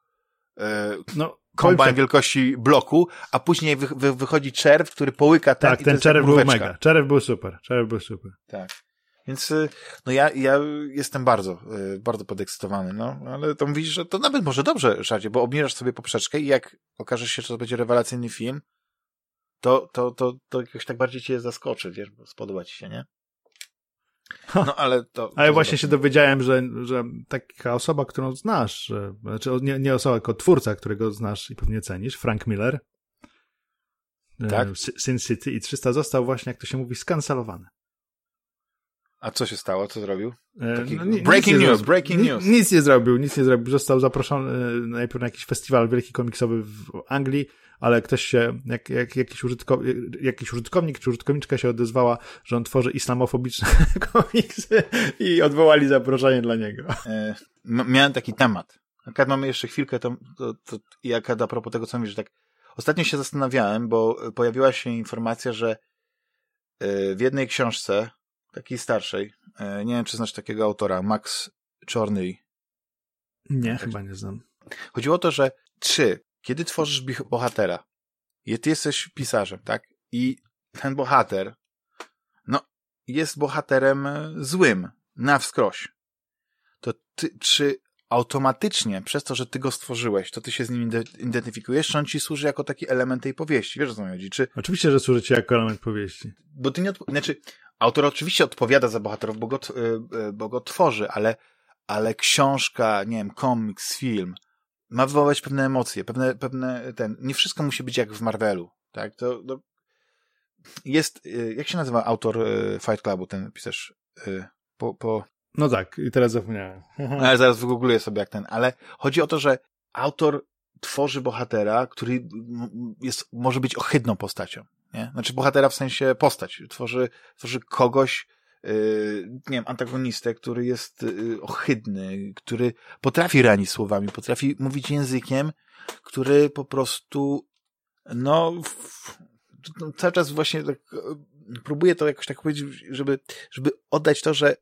e, no, kombajn wielkości bloku, a później wy, wy, wychodzi czerw, który połyka ten Tak, ten czerw był mega. Czerw był super. Czerw był super. Tak. Więc y, no ja, ja jestem bardzo, y, bardzo podekscytowany, no, ale to mówisz, że to nawet może dobrze, Szadzie, bo obniżasz sobie poprzeczkę i jak okaże się, że to będzie rewelacyjny film, to, to, to, to jakoś tak bardziej cię zaskoczy, wiesz, bo spodoba ci się, nie? No, ale to. Ale właśnie się dowiedziałem, że, że taka osoba, którą znasz, że, znaczy nie, nie osoba, tylko twórca, którego znasz i pewnie cenisz, Frank Miller. Tak. E, Sin City i 300 został właśnie, jak to się mówi, skancelowany. A co się stało? Co zrobił? E, Taki... No, breaking news, breaking news. Nic nie zrobił, nic nie zrobił. Został zaproszony e, najpierw na jakiś festiwal wielki komiksowy w Anglii, ale ktoś się, jak, jak, jakiś, użytkownik, jakiś użytkownik czy użytkowniczka się odezwała, że on tworzy islamofobiczne komiksy i odwołali zaproszenie dla niego. E, miałem taki temat. Jak mamy jeszcze chwilkę, to, to, to jak a propos tego, co mówisz, tak ostatnio się zastanawiałem, bo pojawiła się informacja, że w jednej książce takiej starszej. E, nie wiem, czy znasz takiego autora, Max Czorny. Nie, chyba nie znam. Chodziło o to, że trzy, kiedy tworzysz bohatera, ty jesteś pisarzem, tak? I ten bohater, no, jest bohaterem złym, na wskroś. To ty, czy automatycznie, przez to, że ty go stworzyłeś, to ty się z nim identyfikujesz, czy on ci służy jako taki element tej powieści? Wiesz, o co mi chodzi? Czy... Oczywiście, że służy ci jako element powieści. Bo ty nie, znaczy, Autor oczywiście odpowiada za bohaterów, bo go, y, y, bo go tworzy, ale, ale książka, nie wiem, komiks, film ma wywołać pewne emocje, pewne, pewne ten, nie wszystko musi być jak w Marvelu, tak? To, to jest, y, jak się nazywa autor Fight Clubu, ten pisarz, po, po... No tak, i teraz zapomniałem. Ale zaraz wygoogluję sobie jak ten, ale chodzi o to, że autor tworzy bohatera, który jest, może być ohydną postacią. Nie? Znaczy bohatera w sensie postać. Tworzy, tworzy kogoś, yy, nie wiem, antagonistę, który jest yy, ohydny, który potrafi ranić słowami, potrafi mówić językiem, który po prostu, no, w, no cały czas właśnie tak, próbuję to jakoś tak powiedzieć, żeby, żeby oddać to, że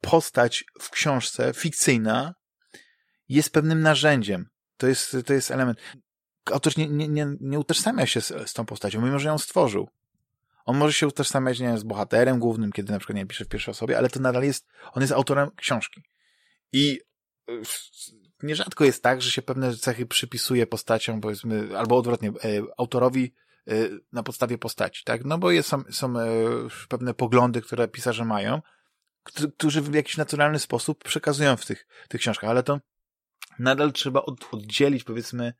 postać w książce fikcyjna jest pewnym narzędziem. To jest, to jest element autor nie, nie, nie, nie utożsamia się z, z tą postacią, mimo że ją stworzył. On może się utożsamiać, nie z bohaterem głównym, kiedy na przykład nie pisze w pierwszej osobie, ale to nadal jest, on jest autorem książki. I y, nierzadko jest tak, że się pewne cechy przypisuje postaciom, powiedzmy, albo odwrotnie, e, autorowi e, na podstawie postaci, tak? No bo jest, są, są e, pewne poglądy, które pisarze mają, którzy w jakiś naturalny sposób przekazują w tych, tych książkach, ale to nadal trzeba od, oddzielić, powiedzmy, e,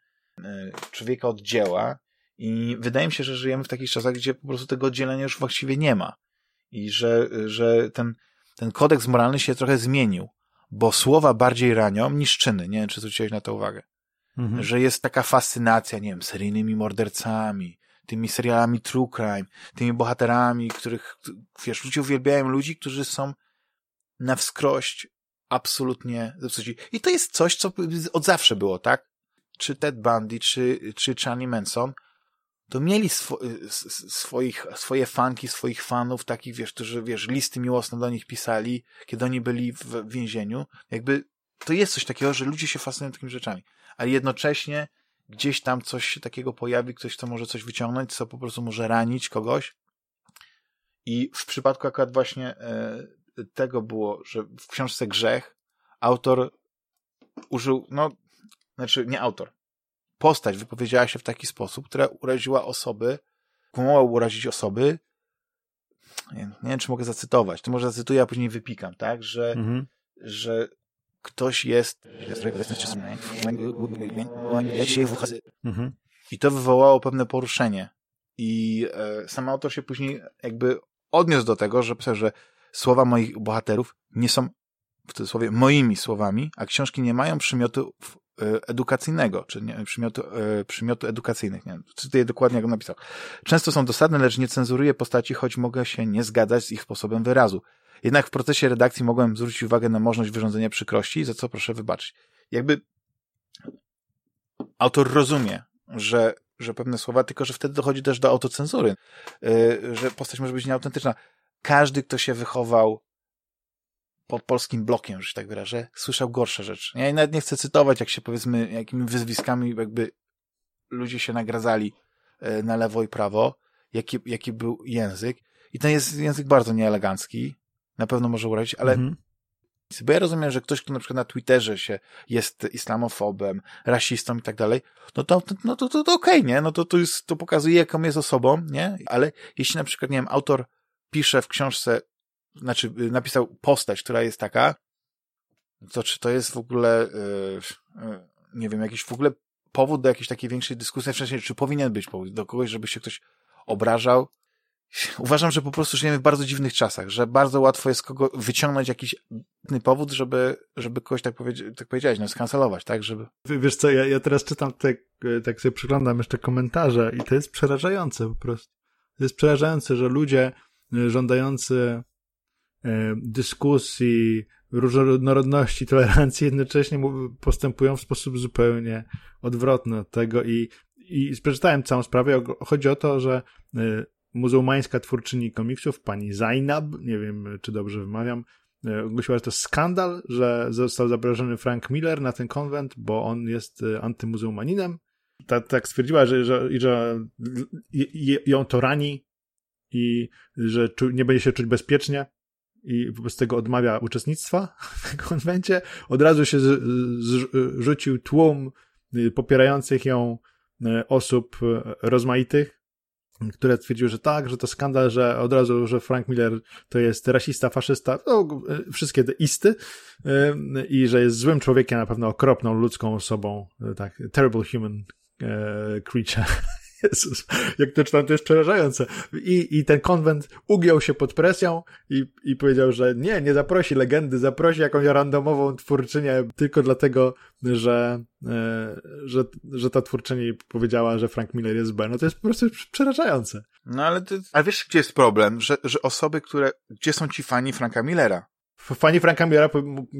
człowieka od dzieła i wydaje mi się, że żyjemy w takich czasach, gdzie po prostu tego oddzielenia już właściwie nie ma i że, że ten, ten kodeks moralny się trochę zmienił, bo słowa bardziej ranią niż czyny. Nie wiem, czy zwróciłeś na to uwagę. Mhm. Że jest taka fascynacja, nie wiem, seryjnymi mordercami, tymi serialami true crime, tymi bohaterami, których, wiesz, ludzie uwielbiają ludzi, którzy są na wskrość absolutnie zepsuci. I to jest coś, co od zawsze było, tak? Czy Ted Bundy, czy, czy Charlie Manson, to mieli swo swoich, swoje fanki, swoich fanów, takich, wiesz, którzy, wiesz, listy miłosne do nich pisali, kiedy oni byli w więzieniu. Jakby to jest coś takiego, że ludzie się fascynują takimi rzeczami. Ale jednocześnie gdzieś tam coś się takiego pojawi, ktoś, kto może coś wyciągnąć, co po prostu może ranić kogoś. I w przypadku akurat właśnie e, tego było, że w książce Grzech autor użył, no, znaczy nie autor, postać wypowiedziała się w taki sposób, która uraziła osoby, mogła urazić osoby, nie, nie, wiem, czy mogę zacytować, to może zacytuję, a później wypikam, tak, że, mhm. że ktoś jest mhm. i to wywołało pewne poruszenie. I e, sam autor się później jakby odniósł do tego, że, że słowa moich bohaterów nie są w cudzysłowie moimi słowami, a książki nie mają przymiotu e, edukacyjnego, czy nie, przymiotu, e, przymiotu edukacyjnych. Nie, cytuję dokładnie, jak on napisał. Często są dosadne, lecz nie cenzuruję postaci, choć mogę się nie zgadzać z ich sposobem wyrazu. Jednak w procesie redakcji mogłem zwrócić uwagę na możliwość wyrządzenia przykrości, za co proszę wybaczyć. Jakby autor rozumie, że, że pewne słowa, tylko że wtedy dochodzi też do autocenzury, yy, że postać może być nieautentyczna. Każdy, kto się wychował pod polskim blokiem, że się tak wyrażę, słyszał gorsze rzeczy. Ja nawet nie chcę cytować, jak się powiedzmy, jakimi wyzwiskami jakby ludzie się nagradzali yy, na lewo i prawo, jaki, jaki był język. I ten jest język bardzo nieelegancki, na pewno może urazić, ale mhm. bo ja rozumiem, że ktoś, kto na przykład na Twitterze się jest islamofobem, rasistą i tak dalej, no to, no to, to, to okej, okay, nie? No to, to, jest, to pokazuje, jaką jest osobą, nie? Ale jeśli na przykład, nie wiem, autor pisze w książce, znaczy napisał postać, która jest taka, to czy to jest w ogóle, yy, yy, nie wiem, jakiś w ogóle powód do jakiejś takiej większej dyskusji, wcześniej, czy powinien być powód do kogoś, żeby się ktoś obrażał, uważam, że po prostu żyjemy w bardzo dziwnych czasach, że bardzo łatwo jest kogo wyciągnąć jakiś powód, żeby, żeby kogoś, tak, powiedzieć, tak powiedziałeś, no skancelować, tak, żeby... Wiesz co, ja, ja teraz czytam te, tak sobie przyglądam jeszcze komentarze i to jest przerażające po prostu. To jest przerażające, że ludzie e, żądający e, dyskusji, różnorodności, tolerancji jednocześnie postępują w sposób zupełnie odwrotny od tego i, i przeczytałem całą sprawę. Chodzi o to, że e, muzułmańska twórczyni komiksów, pani Zainab, nie wiem czy dobrze wymawiam, e, ogłosiła, że to skandal, że został zaproszony Frank Miller na ten konwent, bo on jest e, antymuzułmaninem. Tak, tak stwierdziła, że, że, że ją to rani i że nie będzie się czuć bezpiecznie i wobec tego odmawia uczestnictwa w konwencie. Od razu się rzucił tłum y, popierających ją e, osób rozmaitych, które twierdziły, że tak, że to skandal, że od razu, że Frank Miller to jest rasista, faszysta, no, wszystkie te isty i że jest złym człowiekiem, na pewno okropną ludzką osobą, tak, terrible human creature. Jezus, jak to czytam, to jest przerażające. I, I ten konwent ugiął się pod presją i, i powiedział, że nie, nie zaprosi legendy, zaprosi jakąś randomową twórczynię tylko dlatego, że, e, że, że ta twórczyni powiedziała, że Frank Miller jest B. No to jest po prostu przerażające. No ale, ty, ale wiesz, gdzie jest problem? Że, że osoby, które, gdzie są ci fani Franka Millera? Fani Franka Millera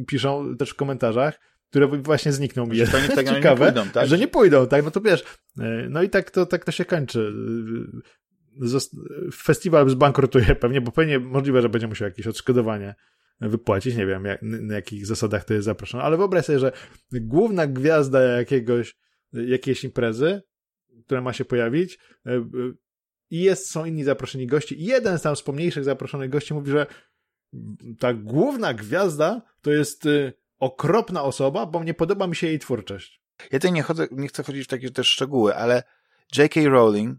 piszą też w komentarzach, które właśnie znikną mi. Jest tak ciekawe, nie pójdą, tak? że nie pójdą, tak? No to wiesz, e, no i tak to, tak to się kończy. Festiwal zbankrutuje pewnie, bo pewnie możliwe, że będzie musiał jakieś odszkodowanie wypłacić. Nie wiem, jak, na jakich zasadach to jest zaproszone, ale wyobraź sobie, że główna gwiazda jakiegoś, jakiejś imprezy, która ma się pojawić, e, e, i jest, są inni zaproszeni goście. I jeden z tam z pomniejszych zaproszonych gości mówi, że ta główna gwiazda to jest okropna osoba, bo nie podoba mi się jej twórczość. Ja tutaj nie, chodzę, nie chcę chodzić w takie też szczegóły, ale J.K. Rowling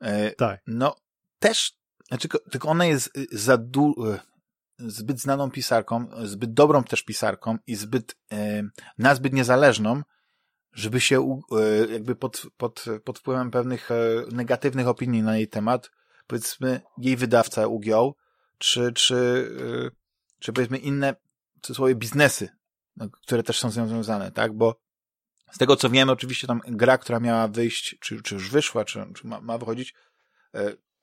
e, tak. no też, znaczy, tylko ona jest za du, e, zbyt znaną pisarką, zbyt dobrą też pisarką i zbyt, e, nazbyt niezależną, żeby się e, jakby pod, pod, pod wpływem pewnych e, negatywnych opinii na jej temat, powiedzmy, jej wydawca ugiął, czy, czy, e, czy powiedzmy inne, w cudzysłowie, biznesy, które też są związane, tak? Bo z tego co wiemy, oczywiście tam gra, która miała wyjść, czy, czy już wyszła, czy, czy ma, ma wychodzić,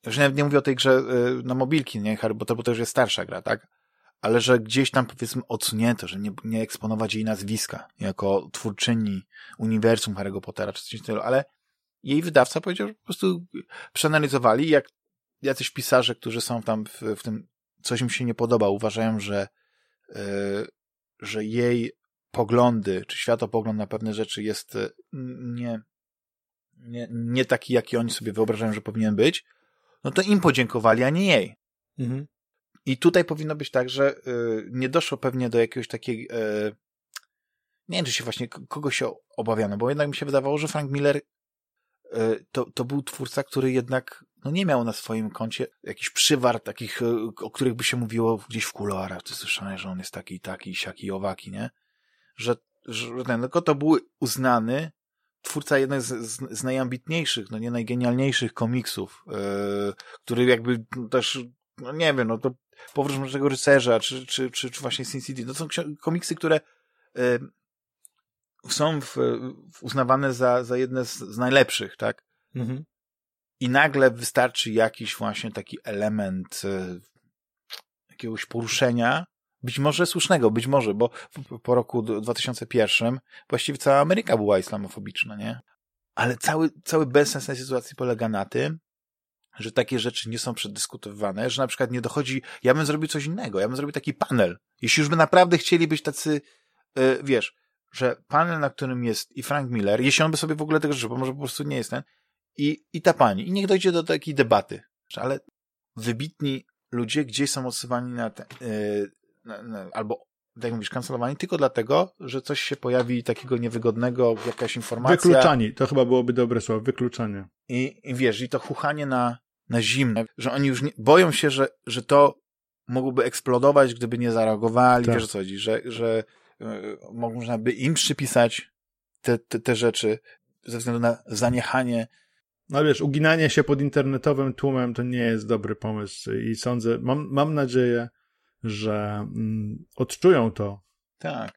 już nawet nie mówię o tej grze na mobilki, nie, Harry Potter, bo to już jest starsza gra, tak? ale że gdzieś tam powiedzmy odsunięto, że nie, nie eksponować jej nazwiska jako twórczyni uniwersum Harry'ego Pottera czy coś w stylu, ale jej wydawca powiedział, że po prostu przeanalizowali, jak jacyś pisarze, którzy są tam w, w tym, coś im się nie podoba, uważają, że, yy, że jej poglądy, czy światopogląd na pewne rzeczy jest e, nie, nie, nie taki, jaki oni sobie wyobrażają, że powinien być, no to im podziękowali, a nie jej. Mhm. I tutaj powinno być tak, że y, nie doszło pewnie do jakiegoś takiej. Y, nie wiem, czy się właśnie kogo się obawiano, bo jednak mi się wydawało, że Frank Miller y, to, to był twórca, który jednak no nie miał na swoim koncie jakichś przywar takich, o których by się mówiło gdzieś w kuluarach. Ty słyszałeś, że on jest taki, taki, siaki, owaki, nie? Że, że ten, tylko to był uznany twórca jeden z, z, z najambitniejszych, no nie najgenialniejszych komiksów, yy, który jakby też, no nie wiem, no to Powrót Mrocznego Rycerza, czy, czy, czy, czy właśnie Sin City. To są komiksy, które y, są w, w uznawane za, za jedne z, z najlepszych, tak? Mhm. I nagle wystarczy jakiś właśnie taki element y, jakiegoś poruszenia, być może słusznego, być może, bo po roku 2001 właściwie cała Ameryka była islamofobiczna, nie? Ale cały, cały bezsens tej sytuacji polega na tym, że takie rzeczy nie są przedyskutowane, że na przykład nie dochodzi, ja bym zrobił coś innego, ja bym zrobił taki panel. Jeśli już by naprawdę chcieli być tacy, yy, wiesz, że panel, na którym jest i Frank Miller, jeśli on by sobie w ogóle tego życzył, bo może po prostu nie jest ten, i, i ta pani, i niech dojdzie do takiej debaty, ale wybitni ludzie gdzieś są odsuwani na, te, yy, na, na albo tak jak mówisz, kancelowani tylko dlatego, że coś się pojawi takiego niewygodnego, jakaś informacja. Wykluczani, to chyba byłoby dobre słowo, wykluczanie. I, i wiesz, i to chuchanie na, na zimno, że oni już nie, boją się, że, że to mogłoby eksplodować, gdyby nie zareagowali, tak. wiesz co chodzi, że, że y, można by im przypisać te, te, te rzeczy ze względu na zaniechanie no wiesz, uginanie się pod internetowym tłumem to nie jest dobry pomysł i sądzę, mam, mam nadzieję, że mm, odczują to. Tak.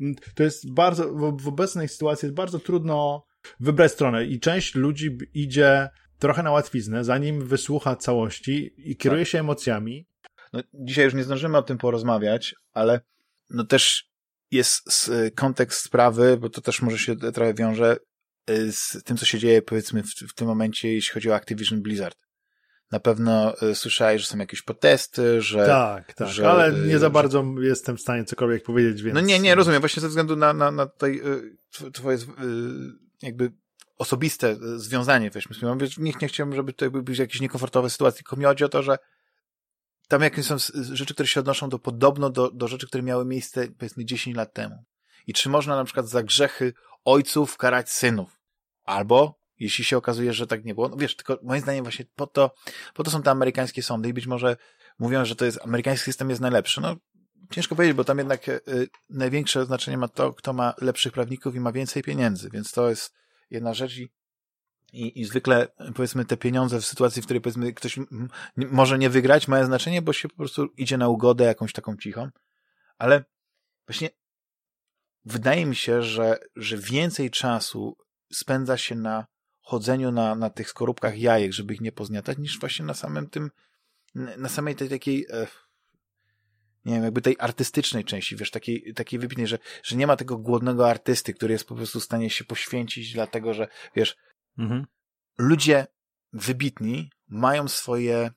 Mm, to jest bardzo, w, w obecnej sytuacji jest bardzo trudno wybrać stronę i część ludzi idzie trochę na łatwiznę, zanim wysłucha całości i kieruje tak. się emocjami. No, dzisiaj już nie zdążymy o tym porozmawiać, ale no też jest kontekst sprawy, bo to też może się trochę wiąże y, z tym, co się dzieje powiedzmy w, w tym momencie, jeśli chodzi o Activision Blizzard. Na pewno y, słyszałeś, że są jakieś protesty, że... Tak, tak, że, ale nie za bardzo jestem w stanie cokolwiek powiedzieć, więc... No nie, nie, rozumiem, właśnie ze względu na, na, na tutaj twoje jakby osobiste związanie, weźmy sobie. Nie, nie chciałbym, żeby to były jakieś niekomfortowe sytuacje, tylko mi chodzi o to, że tam jakieś są rzeczy, które się odnoszą do podobno do, do rzeczy, które miały miejsce powiedzmy 10 lat temu. I czy można na przykład za grzechy ojców karać synów? Albo jeśli się okazuje, że tak nie było. No wiesz, tylko moim zdaniem właśnie po to, po to są te amerykańskie sądy i być może mówią, że to jest, amerykański system jest najlepszy. No, ciężko powiedzieć, bo tam jednak y, największe znaczenie ma to, kto ma lepszych prawników i ma więcej pieniędzy, więc to jest jedna rzecz i, i, i zwykle powiedzmy te pieniądze w sytuacji, w której powiedzmy ktoś może nie wygrać, mają znaczenie, bo się po prostu idzie na ugodę jakąś taką cichą, ale właśnie wydaje mi się, że, że więcej czasu spędza się na chodzeniu na, na tych skorupkach jajek, żeby ich nie pozniatać, niż właśnie na samym tym, na samej tej takiej, e, nie wiem, jakby tej artystycznej części, wiesz, takiej, takiej wybitnej, że, że nie ma tego głodnego artysty, który jest po prostu w stanie się poświęcić, dlatego że, wiesz, mhm. ludzie wybitni mają swoje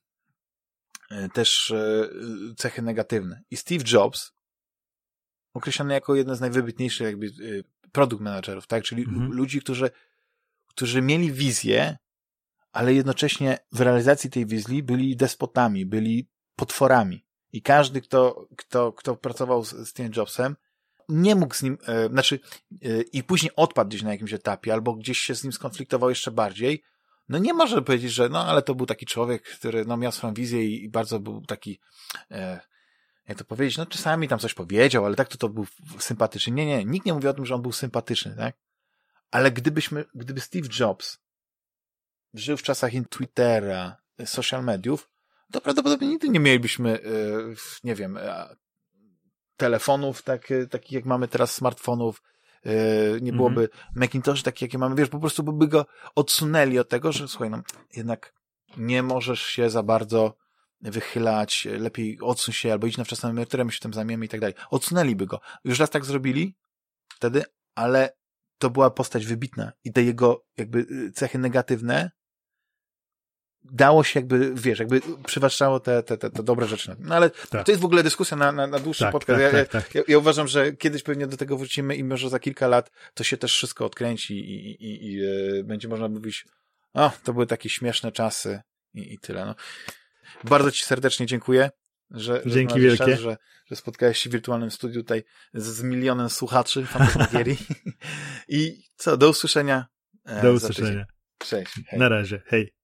e, też e, cechy negatywne. I Steve Jobs, określony jako jeden z najwybitniejszych jakby produkt managerów, tak? Czyli mhm. ludzi, którzy którzy mieli wizję, ale jednocześnie w realizacji tej wizji byli despotami, byli potworami. I każdy, kto, kto, kto pracował z, z tym Jobsem, nie mógł z nim, e, znaczy, e, i później odpadł gdzieś na jakimś etapie, albo gdzieś się z nim skonfliktował jeszcze bardziej, no nie może powiedzieć, że no ale to był taki człowiek, który no, miał swoją wizję i, i bardzo był taki, e, jak to powiedzieć, no czasami tam coś powiedział, ale tak to to był sympatyczny. Nie, nie, nikt nie mówi o tym, że on był sympatyczny, tak? Ale gdybyśmy, gdyby Steve Jobs żył w czasach Twittera, social mediów, to prawdopodobnie nigdy nie mielibyśmy, nie wiem, telefonów tak, takich jak mamy teraz, smartfonów, nie byłoby mm -hmm. Macintosh takich, jakie mamy, wiesz, po prostu by go odsunęli od tego, że słuchaj, no, jednak nie możesz się za bardzo wychylać, lepiej odsuń się, albo idź na wczesną emeryturę, my się tym zajmiemy i tak dalej. Odsunęliby go. Już raz tak zrobili wtedy, ale to była postać wybitna i te jego jakby y, cechy negatywne dało się jakby, wiesz, jakby przywłaszczało te, te, te, te dobre rzeczy. No ale tak. to jest w ogóle dyskusja na, na, na dłuższy tak, podcast. Tak, ja, tak, tak. ja, ja, uważam, że kiedyś pewnie do tego wrócimy i może za kilka lat to się też wszystko odkręci i, i, i, i e, będzie można mówić, o, to były takie śmieszne czasy i, i tyle. No. Bardzo Ci serdecznie dziękuję, że, Dzięki wielkie. Czas, że, że spotkałeś się w wirtualnym studiu tutaj z, z milionem słuchaczy Fantasmagierii. I co, do usłyszenia. E, do usłyszenia. Cześć. Hej. Na razie. Hej.